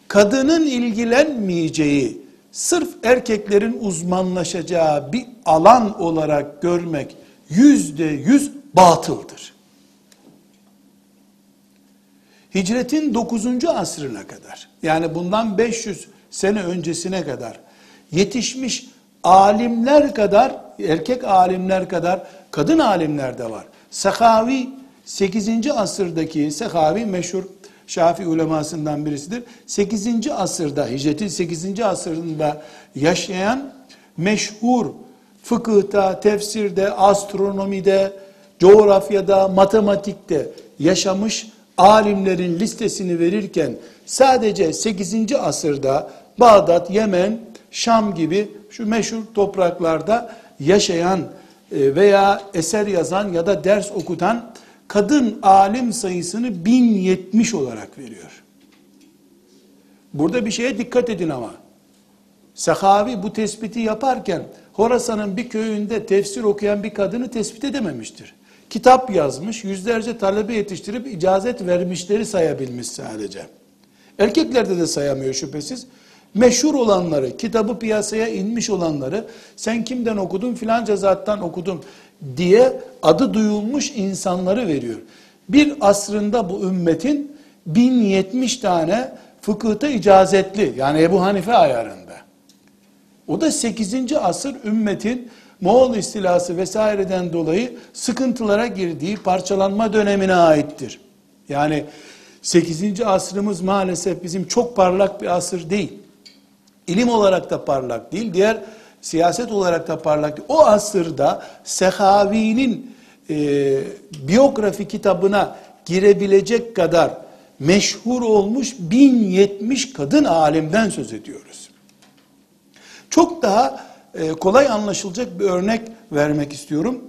kadının ilgilenmeyeceği, sırf erkeklerin uzmanlaşacağı bir alan olarak görmek yüzde yüz batıldır. Hicretin 9. asrına kadar yani bundan 500 sene öncesine kadar yetişmiş alimler kadar erkek alimler kadar kadın alimler de var. Sakavi 8. asırdaki Sakavi meşhur Şafi ulemasından birisidir. 8. asırda, hicretin 8. asırında yaşayan meşhur fıkıhta, tefsirde, astronomide, coğrafyada, matematikte yaşamış alimlerin listesini verirken sadece 8. asırda Bağdat, Yemen, Şam gibi şu meşhur topraklarda yaşayan veya eser yazan ya da ders okutan kadın alim sayısını 1070 olarak veriyor. Burada bir şeye dikkat edin ama. Sahavi bu tespiti yaparken Horasan'ın bir köyünde tefsir okuyan bir kadını tespit edememiştir. Kitap yazmış, yüzlerce talebe yetiştirip icazet vermişleri sayabilmiş sadece. Erkeklerde de sayamıyor şüphesiz. Meşhur olanları, kitabı piyasaya inmiş olanları, sen kimden okudun filanca zattan okudum diye adı duyulmuş insanları veriyor. bir asrında bu ümmetin 1070 tane fıkıhta icazetli yani Ebu Hanife ayarında. O da 8. asır ümmetin Moğol istilası vesaireden dolayı sıkıntılara girdiği parçalanma dönemine aittir. Yani 8. asrımız maalesef bizim çok parlak bir asır değil. İlim olarak da parlak değil, diğer siyaset olarak da parlak değil. O asırda Sehavi'nin e, biyografi kitabına girebilecek kadar meşhur olmuş 1070 kadın alimden söz ediyoruz. Çok daha e, kolay anlaşılacak bir örnek vermek istiyorum.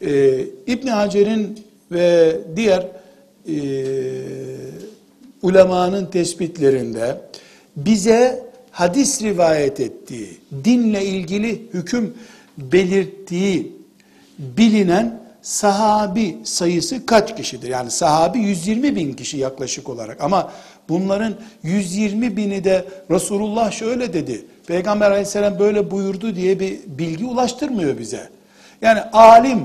E, İbn Hacer'in ve diğer e, ulemanın tespitlerinde bize hadis rivayet ettiği, dinle ilgili hüküm belirttiği bilinen sahabi sayısı kaç kişidir? Yani sahabi 120 bin kişi yaklaşık olarak ama bunların 120 bini de Resulullah şöyle dedi, Peygamber aleyhisselam böyle buyurdu diye bir bilgi ulaştırmıyor bize. Yani alim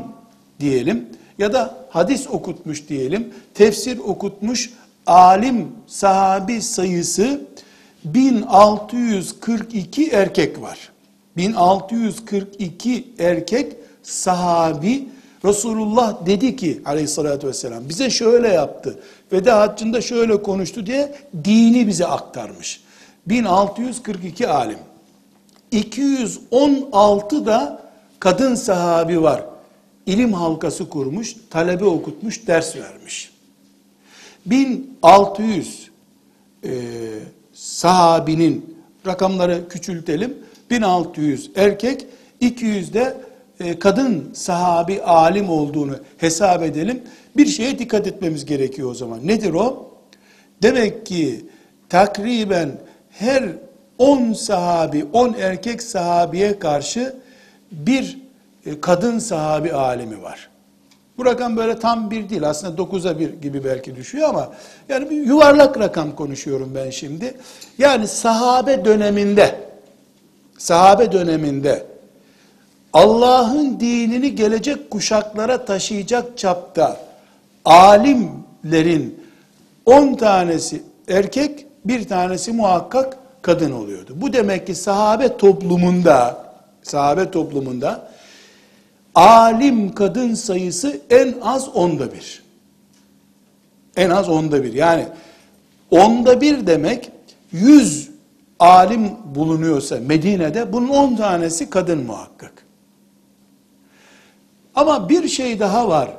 diyelim ya da hadis okutmuş diyelim, tefsir okutmuş alim sahabi sayısı 1642 erkek var. 1642 erkek sahabi Resulullah dedi ki aleyhissalatü vesselam bize şöyle yaptı. Veda haccında şöyle konuştu diye dini bize aktarmış. 1642 alim. 216 da kadın sahabi var. İlim halkası kurmuş, talebe okutmuş, ders vermiş. 1600 e, sahabinin rakamları küçültelim. 1600 erkek, 200 de e, kadın sahabi alim olduğunu hesap edelim. Bir şeye dikkat etmemiz gerekiyor o zaman. Nedir o? Demek ki takriben her 10 sahabi, 10 erkek sahabiye karşı bir e, kadın sahabi alimi var. Bu rakam böyle tam bir değil. Aslında 9'a bir gibi belki düşüyor ama yani bir yuvarlak rakam konuşuyorum ben şimdi. Yani sahabe döneminde sahabe döneminde Allah'ın dinini gelecek kuşaklara taşıyacak çapta alimlerin 10 tanesi erkek, bir tanesi muhakkak kadın oluyordu. Bu demek ki sahabe toplumunda sahabe toplumunda alim kadın sayısı en az onda bir. En az onda bir. Yani onda bir demek yüz alim bulunuyorsa Medine'de bunun on tanesi kadın muhakkak. Ama bir şey daha var.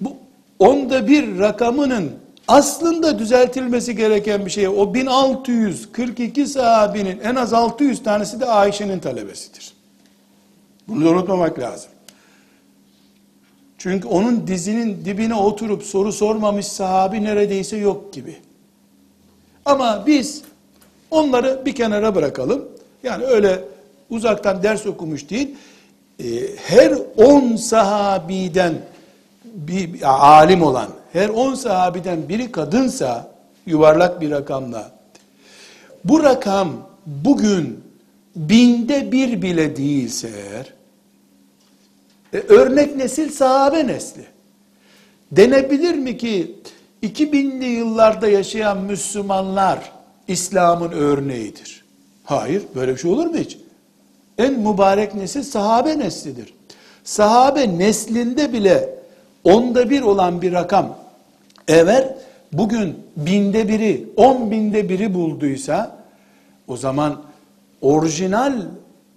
Bu onda bir rakamının aslında düzeltilmesi gereken bir şey. O 1642 sahabinin en az 600 tanesi de Ayşe'nin talebesidir. Bunu unutmamak lazım. Çünkü onun dizinin dibine oturup soru sormamış sahabi neredeyse yok gibi. Ama biz onları bir kenara bırakalım. Yani öyle uzaktan ders okumuş değil. Ee, her on sahabiden bir, alim olan, her on sahabiden biri kadınsa yuvarlak bir rakamla bu rakam bugün binde bir bile değilse eğer e, örnek nesil sahabe nesli. Denebilir mi ki 2000'li yıllarda yaşayan Müslümanlar İslam'ın örneğidir? Hayır, böyle bir şey olur mu hiç? En mübarek nesil sahabe neslidir. Sahabe neslinde bile onda bir olan bir rakam eğer bugün binde biri, on binde biri bulduysa o zaman orijinal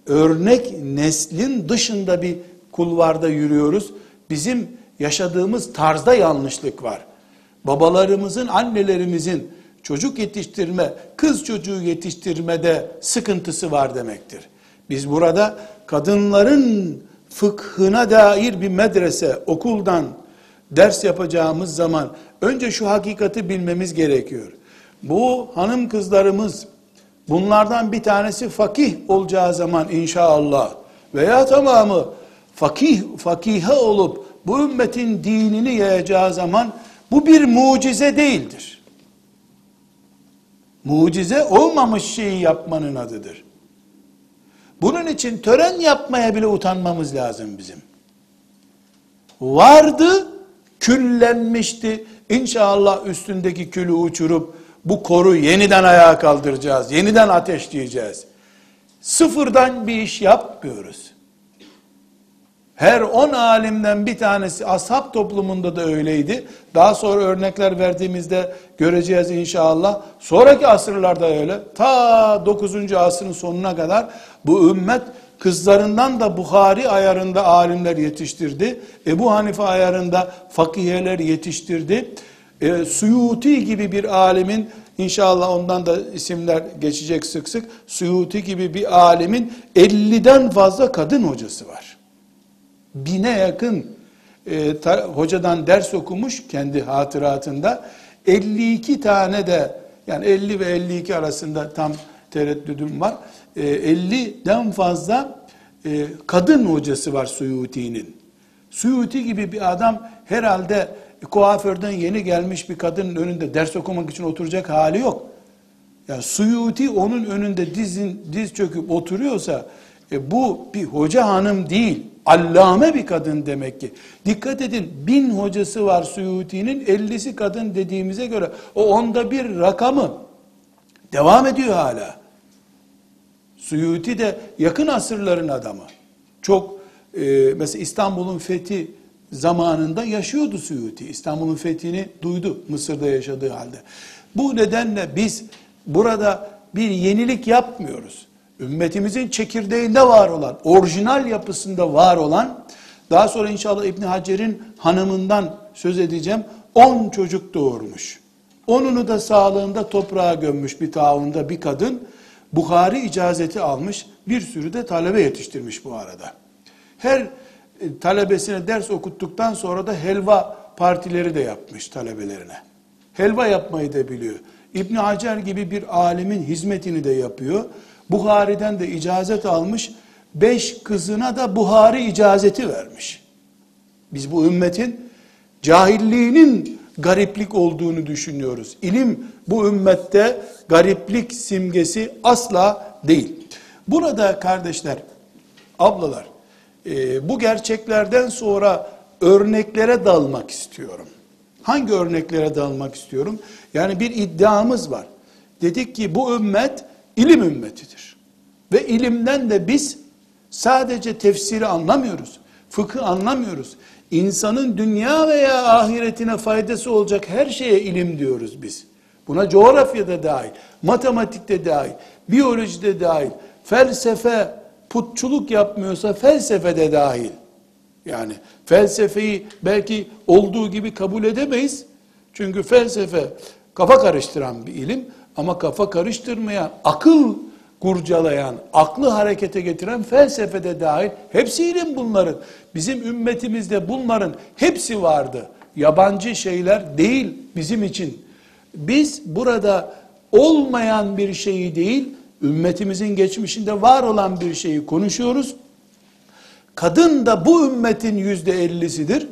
örnek neslin dışında bir kulvarda yürüyoruz. Bizim yaşadığımız tarzda yanlışlık var. Babalarımızın, annelerimizin çocuk yetiştirme, kız çocuğu yetiştirmede sıkıntısı var demektir. Biz burada kadınların fıkhına dair bir medrese, okuldan ders yapacağımız zaman önce şu hakikati bilmemiz gerekiyor. Bu hanım kızlarımız bunlardan bir tanesi fakih olacağı zaman inşallah veya tamamı fakih fakihe olup bu ümmetin dinini yayacağı zaman bu bir mucize değildir. Mucize olmamış şeyi yapmanın adıdır. Bunun için tören yapmaya bile utanmamız lazım bizim. Vardı, Küllenmişti. İnşallah üstündeki külü uçurup bu koru yeniden ayağa kaldıracağız. Yeniden ateşleyeceğiz. Sıfırdan bir iş yapmıyoruz. Her on alimden bir tanesi ashab toplumunda da öyleydi. Daha sonra örnekler verdiğimizde göreceğiz inşallah. Sonraki asırlarda öyle. Ta 9. asrın sonuna kadar bu ümmet kızlarından da Bukhari ayarında alimler yetiştirdi. Ebu Hanife ayarında fakiheler yetiştirdi. E, Suyuti gibi bir alimin İnşallah ondan da isimler geçecek sık sık. Suyuti gibi bir alimin 50'den fazla kadın hocası var bine yakın e, ta, hocadan ders okumuş kendi hatıratında. 52 tane de yani 50 ve 52 arasında tam tereddüdüm var. E, 50'den fazla e, kadın hocası var Suyuti'nin. Suyuti gibi bir adam herhalde kuaförden yeni gelmiş bir kadının önünde ders okumak için oturacak hali yok. Yani Suyuti onun önünde dizin, diz çöküp oturuyorsa e, bu bir hoca hanım değil. Allame bir kadın demek ki. Dikkat edin bin hocası var Suyuti'nin 50'si kadın dediğimize göre o onda bir rakamı devam ediyor hala. Suyuti de yakın asırların adamı. Çok e, mesela İstanbul'un fethi zamanında yaşıyordu Suyuti. İstanbul'un fethini duydu Mısır'da yaşadığı halde. Bu nedenle biz burada bir yenilik yapmıyoruz ümmetimizin çekirdeğinde var olan, orijinal yapısında var olan, daha sonra inşallah İbni Hacer'in hanımından söz edeceğim, 10 çocuk doğurmuş. Onunu da sağlığında toprağa gömmüş bir taunda bir kadın, Bukhari icazeti almış, bir sürü de talebe yetiştirmiş bu arada. Her e, talebesine ders okuttuktan sonra da helva partileri de yapmış talebelerine. Helva yapmayı da biliyor. İbn Hacer gibi bir alimin hizmetini de yapıyor. Buhari'den de icazet almış. Beş kızına da Buhari icazeti vermiş. Biz bu ümmetin cahilliğinin gariplik olduğunu düşünüyoruz. İlim bu ümmette gariplik simgesi asla değil. Burada kardeşler, ablalar, e, bu gerçeklerden sonra örneklere dalmak istiyorum. Hangi örneklere dalmak istiyorum? Yani bir iddiamız var. Dedik ki bu ümmet ilim ümmetidir. Ve ilimden de biz sadece tefsiri anlamıyoruz. Fıkı anlamıyoruz. İnsanın dünya veya ahiretine faydası olacak her şeye ilim diyoruz biz. Buna coğrafya da dahil, matematik de dahil, biyoloji de dahil, felsefe, putçuluk yapmıyorsa felsefe de dahil. Yani felsefeyi belki olduğu gibi kabul edemeyiz. Çünkü felsefe kafa karıştıran bir ilim ama kafa karıştırmaya, akıl kurcalayan, aklı harekete getiren felsefede dahil hepsi ilim bunların. Bizim ümmetimizde bunların hepsi vardı. Yabancı şeyler değil bizim için. Biz burada olmayan bir şeyi değil, ümmetimizin geçmişinde var olan bir şeyi konuşuyoruz. Kadın da bu ümmetin yüzde ellisidir.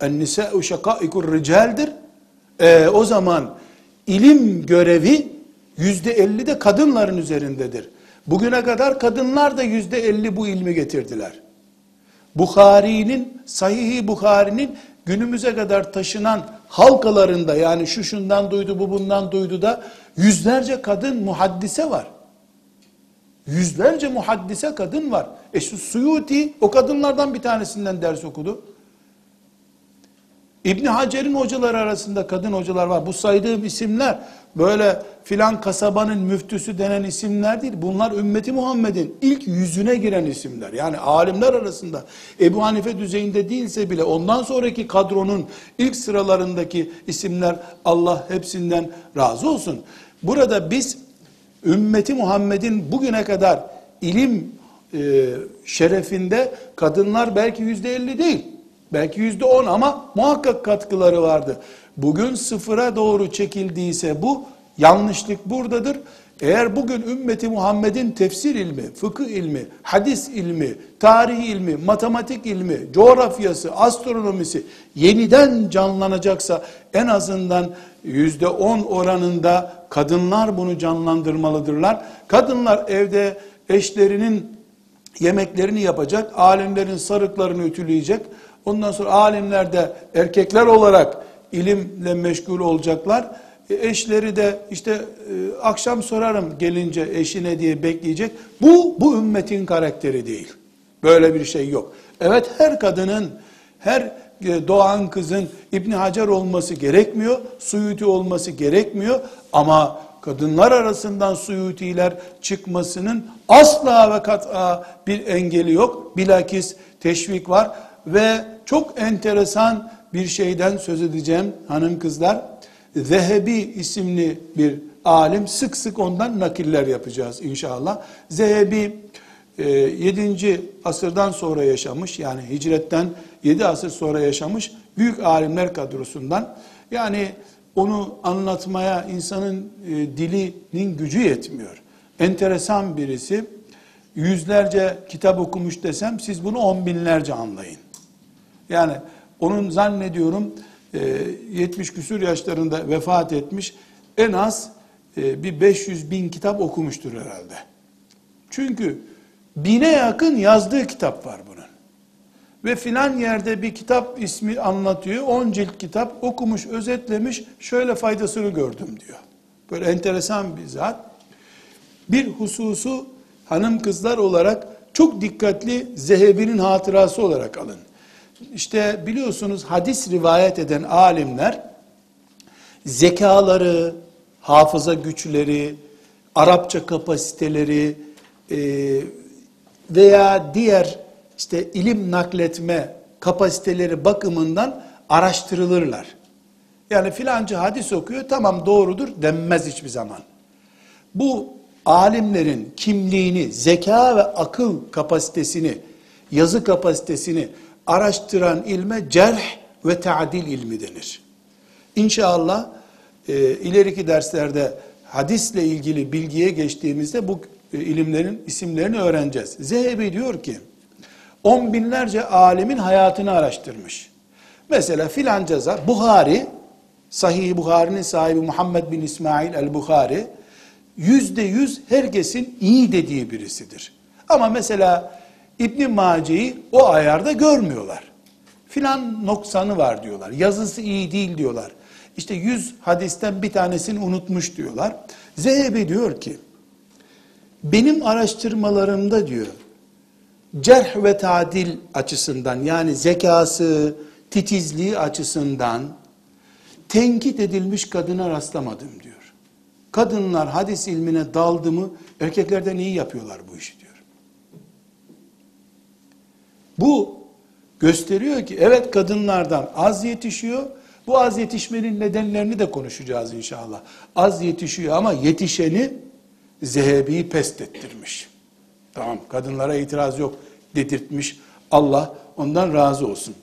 En-nisâ'u şakâikur ricaldir. Ee, o zaman ilim görevi yüzde elli de kadınların üzerindedir. Bugüne kadar kadınlar da yüzde elli bu ilmi getirdiler. Bukhari'nin, Sahih-i Bukhari'nin günümüze kadar taşınan halkalarında yani şu şundan duydu bu bundan duydu da yüzlerce kadın muhaddise var. Yüzlerce muhaddise kadın var. E şu Suyuti o kadınlardan bir tanesinden ders okudu. İbni Hacer'in hocaları arasında kadın hocalar var. Bu saydığım isimler böyle filan kasabanın müftüsü denen isimler değil. Bunlar ümmeti Muhammed'in ilk yüzüne giren isimler. Yani alimler arasında Ebu Hanife düzeyinde değilse bile ondan sonraki kadronun ilk sıralarındaki isimler Allah hepsinden razı olsun. Burada biz ümmeti Muhammed'in bugüne kadar ilim e, şerefinde kadınlar belki yüzde elli değil. Belki yüzde on ama muhakkak katkıları vardı. Bugün sıfıra doğru çekildiyse bu yanlışlık buradadır. Eğer bugün ümmeti Muhammed'in tefsir ilmi, fıkıh ilmi, hadis ilmi, tarih ilmi, matematik ilmi, coğrafyası, astronomisi yeniden canlanacaksa en azından yüzde on oranında kadınlar bunu canlandırmalıdırlar. Kadınlar evde eşlerinin yemeklerini yapacak, alimlerin sarıklarını ütüleyecek, Ondan sonra alimler de erkekler olarak ilimle meşgul olacaklar. E, eşleri de işte e, akşam sorarım gelince eşine diye bekleyecek. Bu bu ümmetin karakteri değil. Böyle bir şey yok. Evet her kadının her e, doğan kızın İbni Hacer olması gerekmiyor, Suyuti olması gerekmiyor ama kadınlar arasından Suyutiler çıkmasının asla ve kat'a bir engeli yok. Bilakis teşvik var ve çok enteresan bir şeyden söz edeceğim hanım kızlar. Zehebi isimli bir alim sık sık ondan nakiller yapacağız inşallah. Zehebi 7. E, asırdan sonra yaşamış yani hicretten 7 asır sonra yaşamış büyük alimler kadrosundan. Yani onu anlatmaya insanın e, dilinin gücü yetmiyor. Enteresan birisi. Yüzlerce kitap okumuş desem siz bunu on binlerce anlayın. Yani onun zannediyorum 70 e, küsur yaşlarında vefat etmiş en az e, bir 500 bin kitap okumuştur herhalde. Çünkü bine yakın yazdığı kitap var bunun. Ve filan yerde bir kitap ismi anlatıyor. 10 cilt kitap okumuş, özetlemiş. Şöyle faydasını gördüm diyor. Böyle enteresan bir zat. Bir hususu hanım kızlar olarak çok dikkatli Zehebi'nin hatırası olarak alın. İşte biliyorsunuz hadis rivayet eden alimler zekaları, hafıza güçleri, Arapça kapasiteleri e, veya diğer işte ilim nakletme kapasiteleri bakımından araştırılırlar. Yani filancı hadis okuyor tamam doğrudur denmez hiçbir zaman. Bu alimlerin kimliğini, zeka ve akıl kapasitesini, yazı kapasitesini araştıran ilme cerh ve ta'dil ilmi denir. İnşallah e, ileriki derslerde hadisle ilgili bilgiye geçtiğimizde bu e, ilimlerin isimlerini öğreneceğiz. Zehebi diyor ki, on binlerce alimin hayatını araştırmış. Mesela filanca Buhari, Sahih Buhari'nin sahibi Muhammed bin İsmail el-Buhari, yüzde yüz herkesin iyi dediği birisidir. Ama mesela İbn Mace'yi o ayarda görmüyorlar. Filan noksanı var diyorlar. Yazısı iyi değil diyorlar. İşte yüz hadisten bir tanesini unutmuş diyorlar. Zehebi diyor ki, benim araştırmalarımda diyor, cerh ve tadil açısından yani zekası, titizliği açısından tenkit edilmiş kadına rastlamadım diyor. Kadınlar hadis ilmine daldı mı erkeklerden iyi yapıyorlar bu işi diyor. Bu gösteriyor ki evet kadınlardan az yetişiyor. Bu az yetişmenin nedenlerini de konuşacağız inşallah. Az yetişiyor ama yetişeni zehebi pest ettirmiş. Tamam kadınlara itiraz yok dedirtmiş. Allah ondan razı olsun.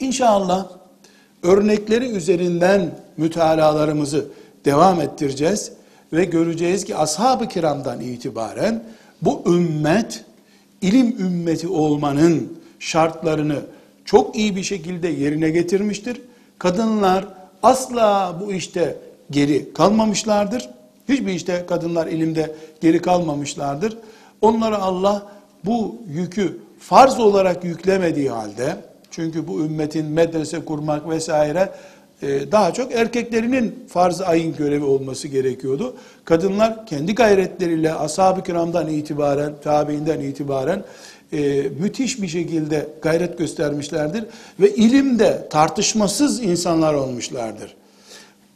İnşallah örnekleri üzerinden mütalalarımızı devam ettireceğiz ve göreceğiz ki ashab-ı kiramdan itibaren bu ümmet ilim ümmeti olmanın şartlarını çok iyi bir şekilde yerine getirmiştir. Kadınlar asla bu işte geri kalmamışlardır. Hiçbir işte kadınlar ilimde geri kalmamışlardır. Onlara Allah bu yükü farz olarak yüklemediği halde, çünkü bu ümmetin medrese kurmak vesaire daha çok erkeklerinin farz ayın görevi olması gerekiyordu. Kadınlar kendi gayretleriyle ashab-ı kiramdan itibaren, tabiinden itibaren e, müthiş bir şekilde gayret göstermişlerdir. Ve ilimde tartışmasız insanlar olmuşlardır.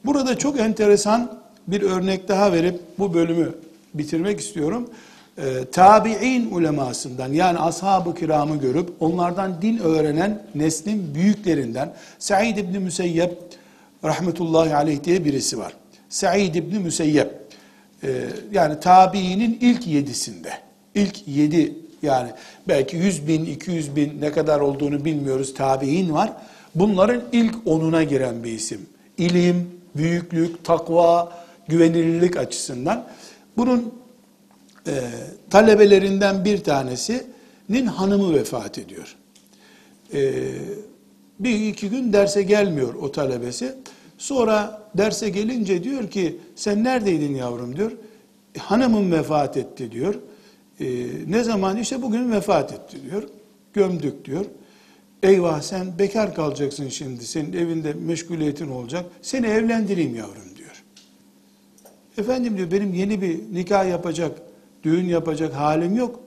Burada çok enteresan bir örnek daha verip bu bölümü bitirmek istiyorum. E, tabi'in ulemasından yani ashab-ı kiramı görüp onlardan din öğrenen neslin büyüklerinden Said İbni Müseyyep rahmetullahi aleyh diye birisi var. Said İbni Müseyyep e, yani tabiinin ilk yedisinde ilk yedi yani belki yüz bin, iki yüz bin ne kadar olduğunu bilmiyoruz tabi'in var. Bunların ilk onuna giren bir isim. İlim, büyüklük, takva, güvenilirlik açısından. Bunun e, talebelerinden bir tanesinin hanımı vefat ediyor. E, bir iki gün derse gelmiyor o talebesi. Sonra derse gelince diyor ki sen neredeydin yavrum diyor. E, hanımım vefat etti diyor. E, ne zaman işte bugün vefat etti diyor. Gömdük diyor. Eyvah sen bekar kalacaksın şimdi. Senin evinde meşguliyetin olacak. Seni evlendireyim yavrum diyor. Efendim diyor benim yeni bir nikah yapacak, düğün yapacak halim yok.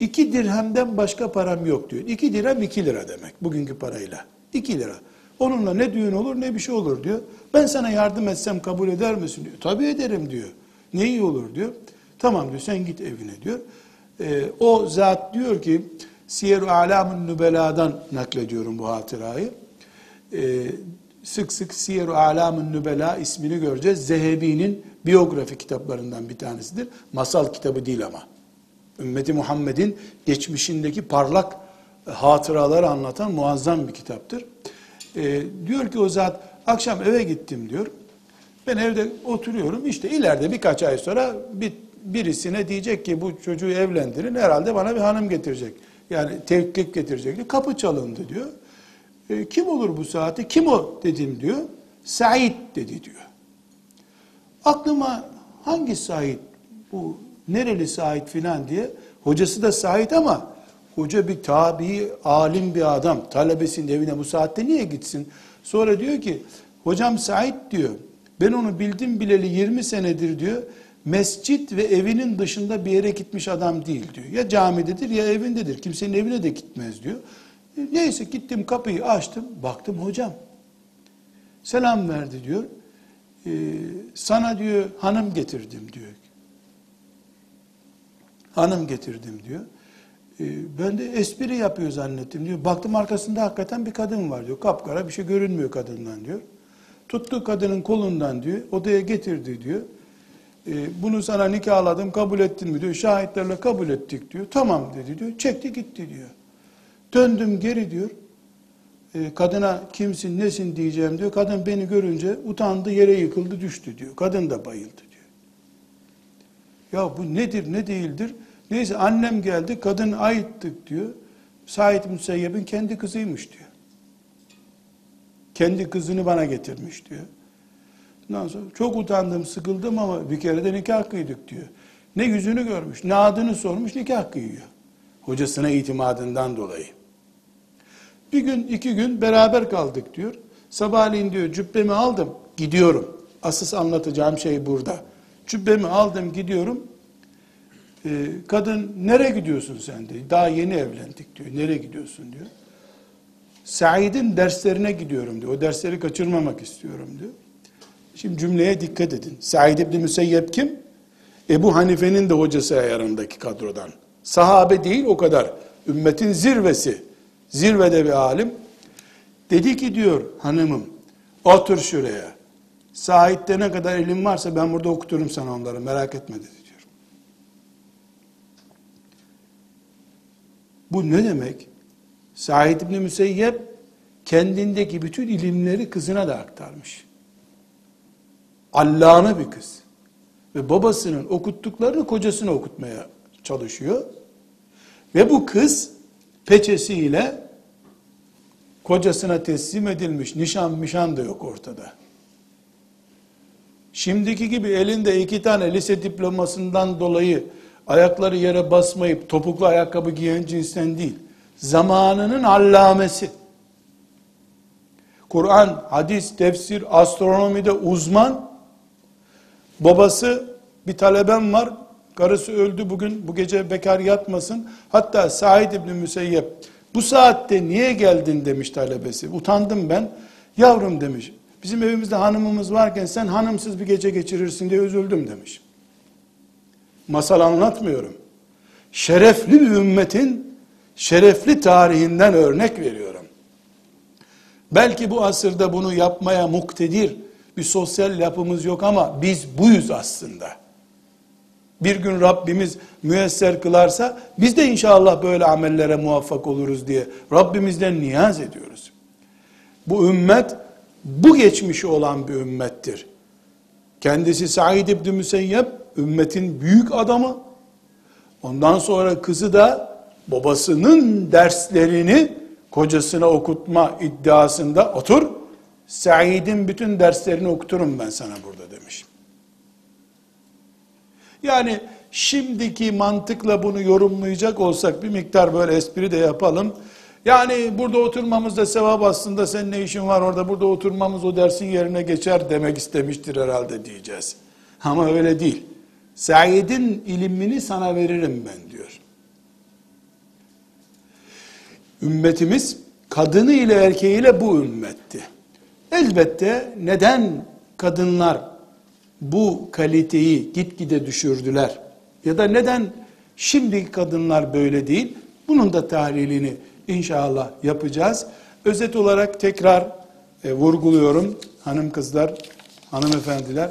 İki dirhemden başka param yok diyor. İki dirhem iki lira demek bugünkü parayla. İki lira. Onunla ne düğün olur ne bir şey olur diyor. Ben sana yardım etsem kabul eder misin diyor. Tabii ederim diyor. Ne iyi olur diyor. Tamam diyor sen git evine diyor. Ee, o zat diyor ki Siyer-i Alam'ın Nübela'dan naklediyorum bu hatırayı. Ee, sık sık Siyer-i Alam'ın Nübela ismini göreceğiz. Zehebi'nin biyografi kitaplarından bir tanesidir. Masal kitabı değil ama. Ümmeti Muhammed'in geçmişindeki parlak hatıraları anlatan muazzam bir kitaptır. Ee, diyor ki o zat akşam eve gittim diyor. Ben evde oturuyorum işte ileride birkaç ay sonra bir, birisine diyecek ki bu çocuğu evlendirin herhalde bana bir hanım getirecek. Yani tevkik getirecek. diyor. Kapı çalındı diyor. E, kim olur bu saati? Kim o dedim diyor. Said dedi diyor. Aklıma hangi Said bu nereli Said filan diye hocası da Said ama hoca bir tabi alim bir adam talebesinin evine bu saatte niye gitsin? Sonra diyor ki hocam Said diyor ben onu bildim bileli 20 senedir diyor mescit ve evinin dışında bir yere gitmiş adam değil diyor. Ya camidedir ya evindedir. Kimsenin evine de gitmez diyor. Neyse gittim kapıyı açtım. Baktım hocam. Selam verdi diyor. E, sana diyor hanım getirdim diyor. Hanım getirdim diyor. E, ben de espri yapıyor zannettim diyor. Baktım arkasında hakikaten bir kadın var diyor. Kapkara bir şey görünmüyor kadından diyor. Tuttu kadının kolundan diyor. Odaya getirdi diyor. E, bunu sana nikahladım kabul ettin mi diyor. Şahitlerle kabul ettik diyor. Tamam dedi diyor. Çekti gitti diyor. Döndüm geri diyor. E, kadına kimsin nesin diyeceğim diyor. Kadın beni görünce utandı yere yıkıldı düştü diyor. Kadın da bayıldı diyor. Ya bu nedir ne değildir? Neyse annem geldi kadın aittik diyor. Said Müseyyep'in kendi kızıymış diyor. Kendi kızını bana getirmiş diyor. Ondan sonra çok utandım, sıkıldım ama bir kere de nikah kıydık diyor. Ne yüzünü görmüş, ne adını sormuş, nikah kıyıyor. Hocasına itimadından dolayı. Bir gün, iki gün beraber kaldık diyor. Sabahleyin diyor cübbemi aldım, gidiyorum. Asıl anlatacağım şey burada. Cübbemi aldım, gidiyorum. Ee, kadın, nereye gidiyorsun sen diyor. Daha yeni evlendik diyor. Nereye gidiyorsun diyor. Said'in derslerine gidiyorum diyor. O dersleri kaçırmamak istiyorum diyor. Şimdi cümleye dikkat edin. Said İbni Müseyyep kim? Ebu Hanife'nin de hocası ayarındaki kadrodan. Sahabe değil o kadar. Ümmetin zirvesi. Zirvede bir alim. Dedi ki diyor hanımım otur şuraya. Said'de ne kadar ilim varsa ben burada okuturum sana onları merak etme dedi diyor. Bu ne demek? Said İbni Müseyyep kendindeki bütün ilimleri kızına da aktarmış. Allame bir kız. Ve babasının okuttuklarını kocasına okutmaya çalışıyor. Ve bu kız peçesiyle kocasına teslim edilmiş. Nişan mişan da yok ortada. Şimdiki gibi elinde iki tane lise diplomasından dolayı ayakları yere basmayıp topuklu ayakkabı giyen cinsten değil. Zamanının allamesi. Kur'an, hadis, tefsir, astronomide uzman. Babası bir talebem var. Karısı öldü bugün. Bu gece bekar yatmasın. Hatta Said İbni Müseyyep bu saatte niye geldin demiş talebesi. Utandım ben. Yavrum demiş. Bizim evimizde hanımımız varken sen hanımsız bir gece geçirirsin diye üzüldüm demiş. Masal anlatmıyorum. Şerefli bir ümmetin şerefli tarihinden örnek veriyorum. Belki bu asırda bunu yapmaya muktedir bir sosyal yapımız yok ama biz buyuz aslında. Bir gün Rabbimiz müyesser kılarsa biz de inşallah böyle amellere muvaffak oluruz diye Rabbimizden niyaz ediyoruz. Bu ümmet bu geçmişi olan bir ümmettir. Kendisi Said İbni Müseyyep ümmetin büyük adamı. Ondan sonra kızı da babasının derslerini kocasına okutma iddiasında otur. Said'in bütün derslerini okuturum ben sana burada demiş. Yani şimdiki mantıkla bunu yorumlayacak olsak bir miktar böyle espri de yapalım. Yani burada oturmamız da sevap aslında senin ne işin var orada burada oturmamız o dersin yerine geçer demek istemiştir herhalde diyeceğiz. Ama öyle değil. Said'in ilimini sana veririm ben diyor. Ümmetimiz kadını ile erkeğiyle bu ümmetti. Elbette neden kadınlar bu kaliteyi gitgide düşürdüler? Ya da neden şimdiki kadınlar böyle değil? Bunun da tahlilini inşallah yapacağız. Özet olarak tekrar e, vurguluyorum hanım kızlar, hanımefendiler.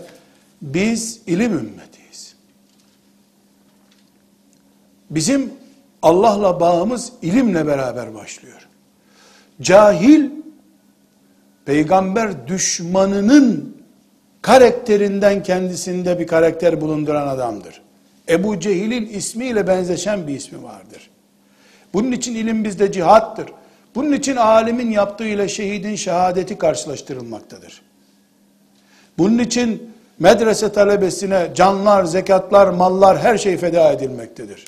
Biz ilim ümmetiyiz. Bizim Allah'la bağımız ilimle beraber başlıyor. Cahil peygamber düşmanının karakterinden kendisinde bir karakter bulunduran adamdır. Ebu Cehil'in ismiyle benzeşen bir ismi vardır. Bunun için ilim bizde cihattır. Bunun için alimin yaptığıyla şehidin şehadeti karşılaştırılmaktadır. Bunun için medrese talebesine canlar, zekatlar, mallar her şey feda edilmektedir.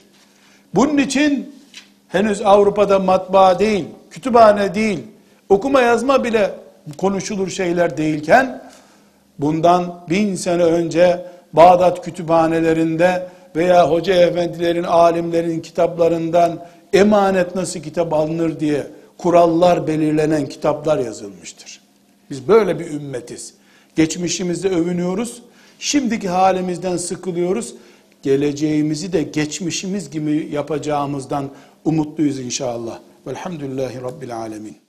Bunun için henüz Avrupa'da matbaa değil, kütüphane değil, okuma yazma bile konuşulur şeyler değilken, bundan bin sene önce Bağdat kütüphanelerinde veya hoca efendilerin, alimlerin kitaplarından emanet nasıl kitap alınır diye kurallar belirlenen kitaplar yazılmıştır. Biz böyle bir ümmetiz. Geçmişimizde övünüyoruz. Şimdiki halimizden sıkılıyoruz. Geleceğimizi de geçmişimiz gibi yapacağımızdan umutluyuz inşallah. Velhamdülillahi Rabbil Alemin.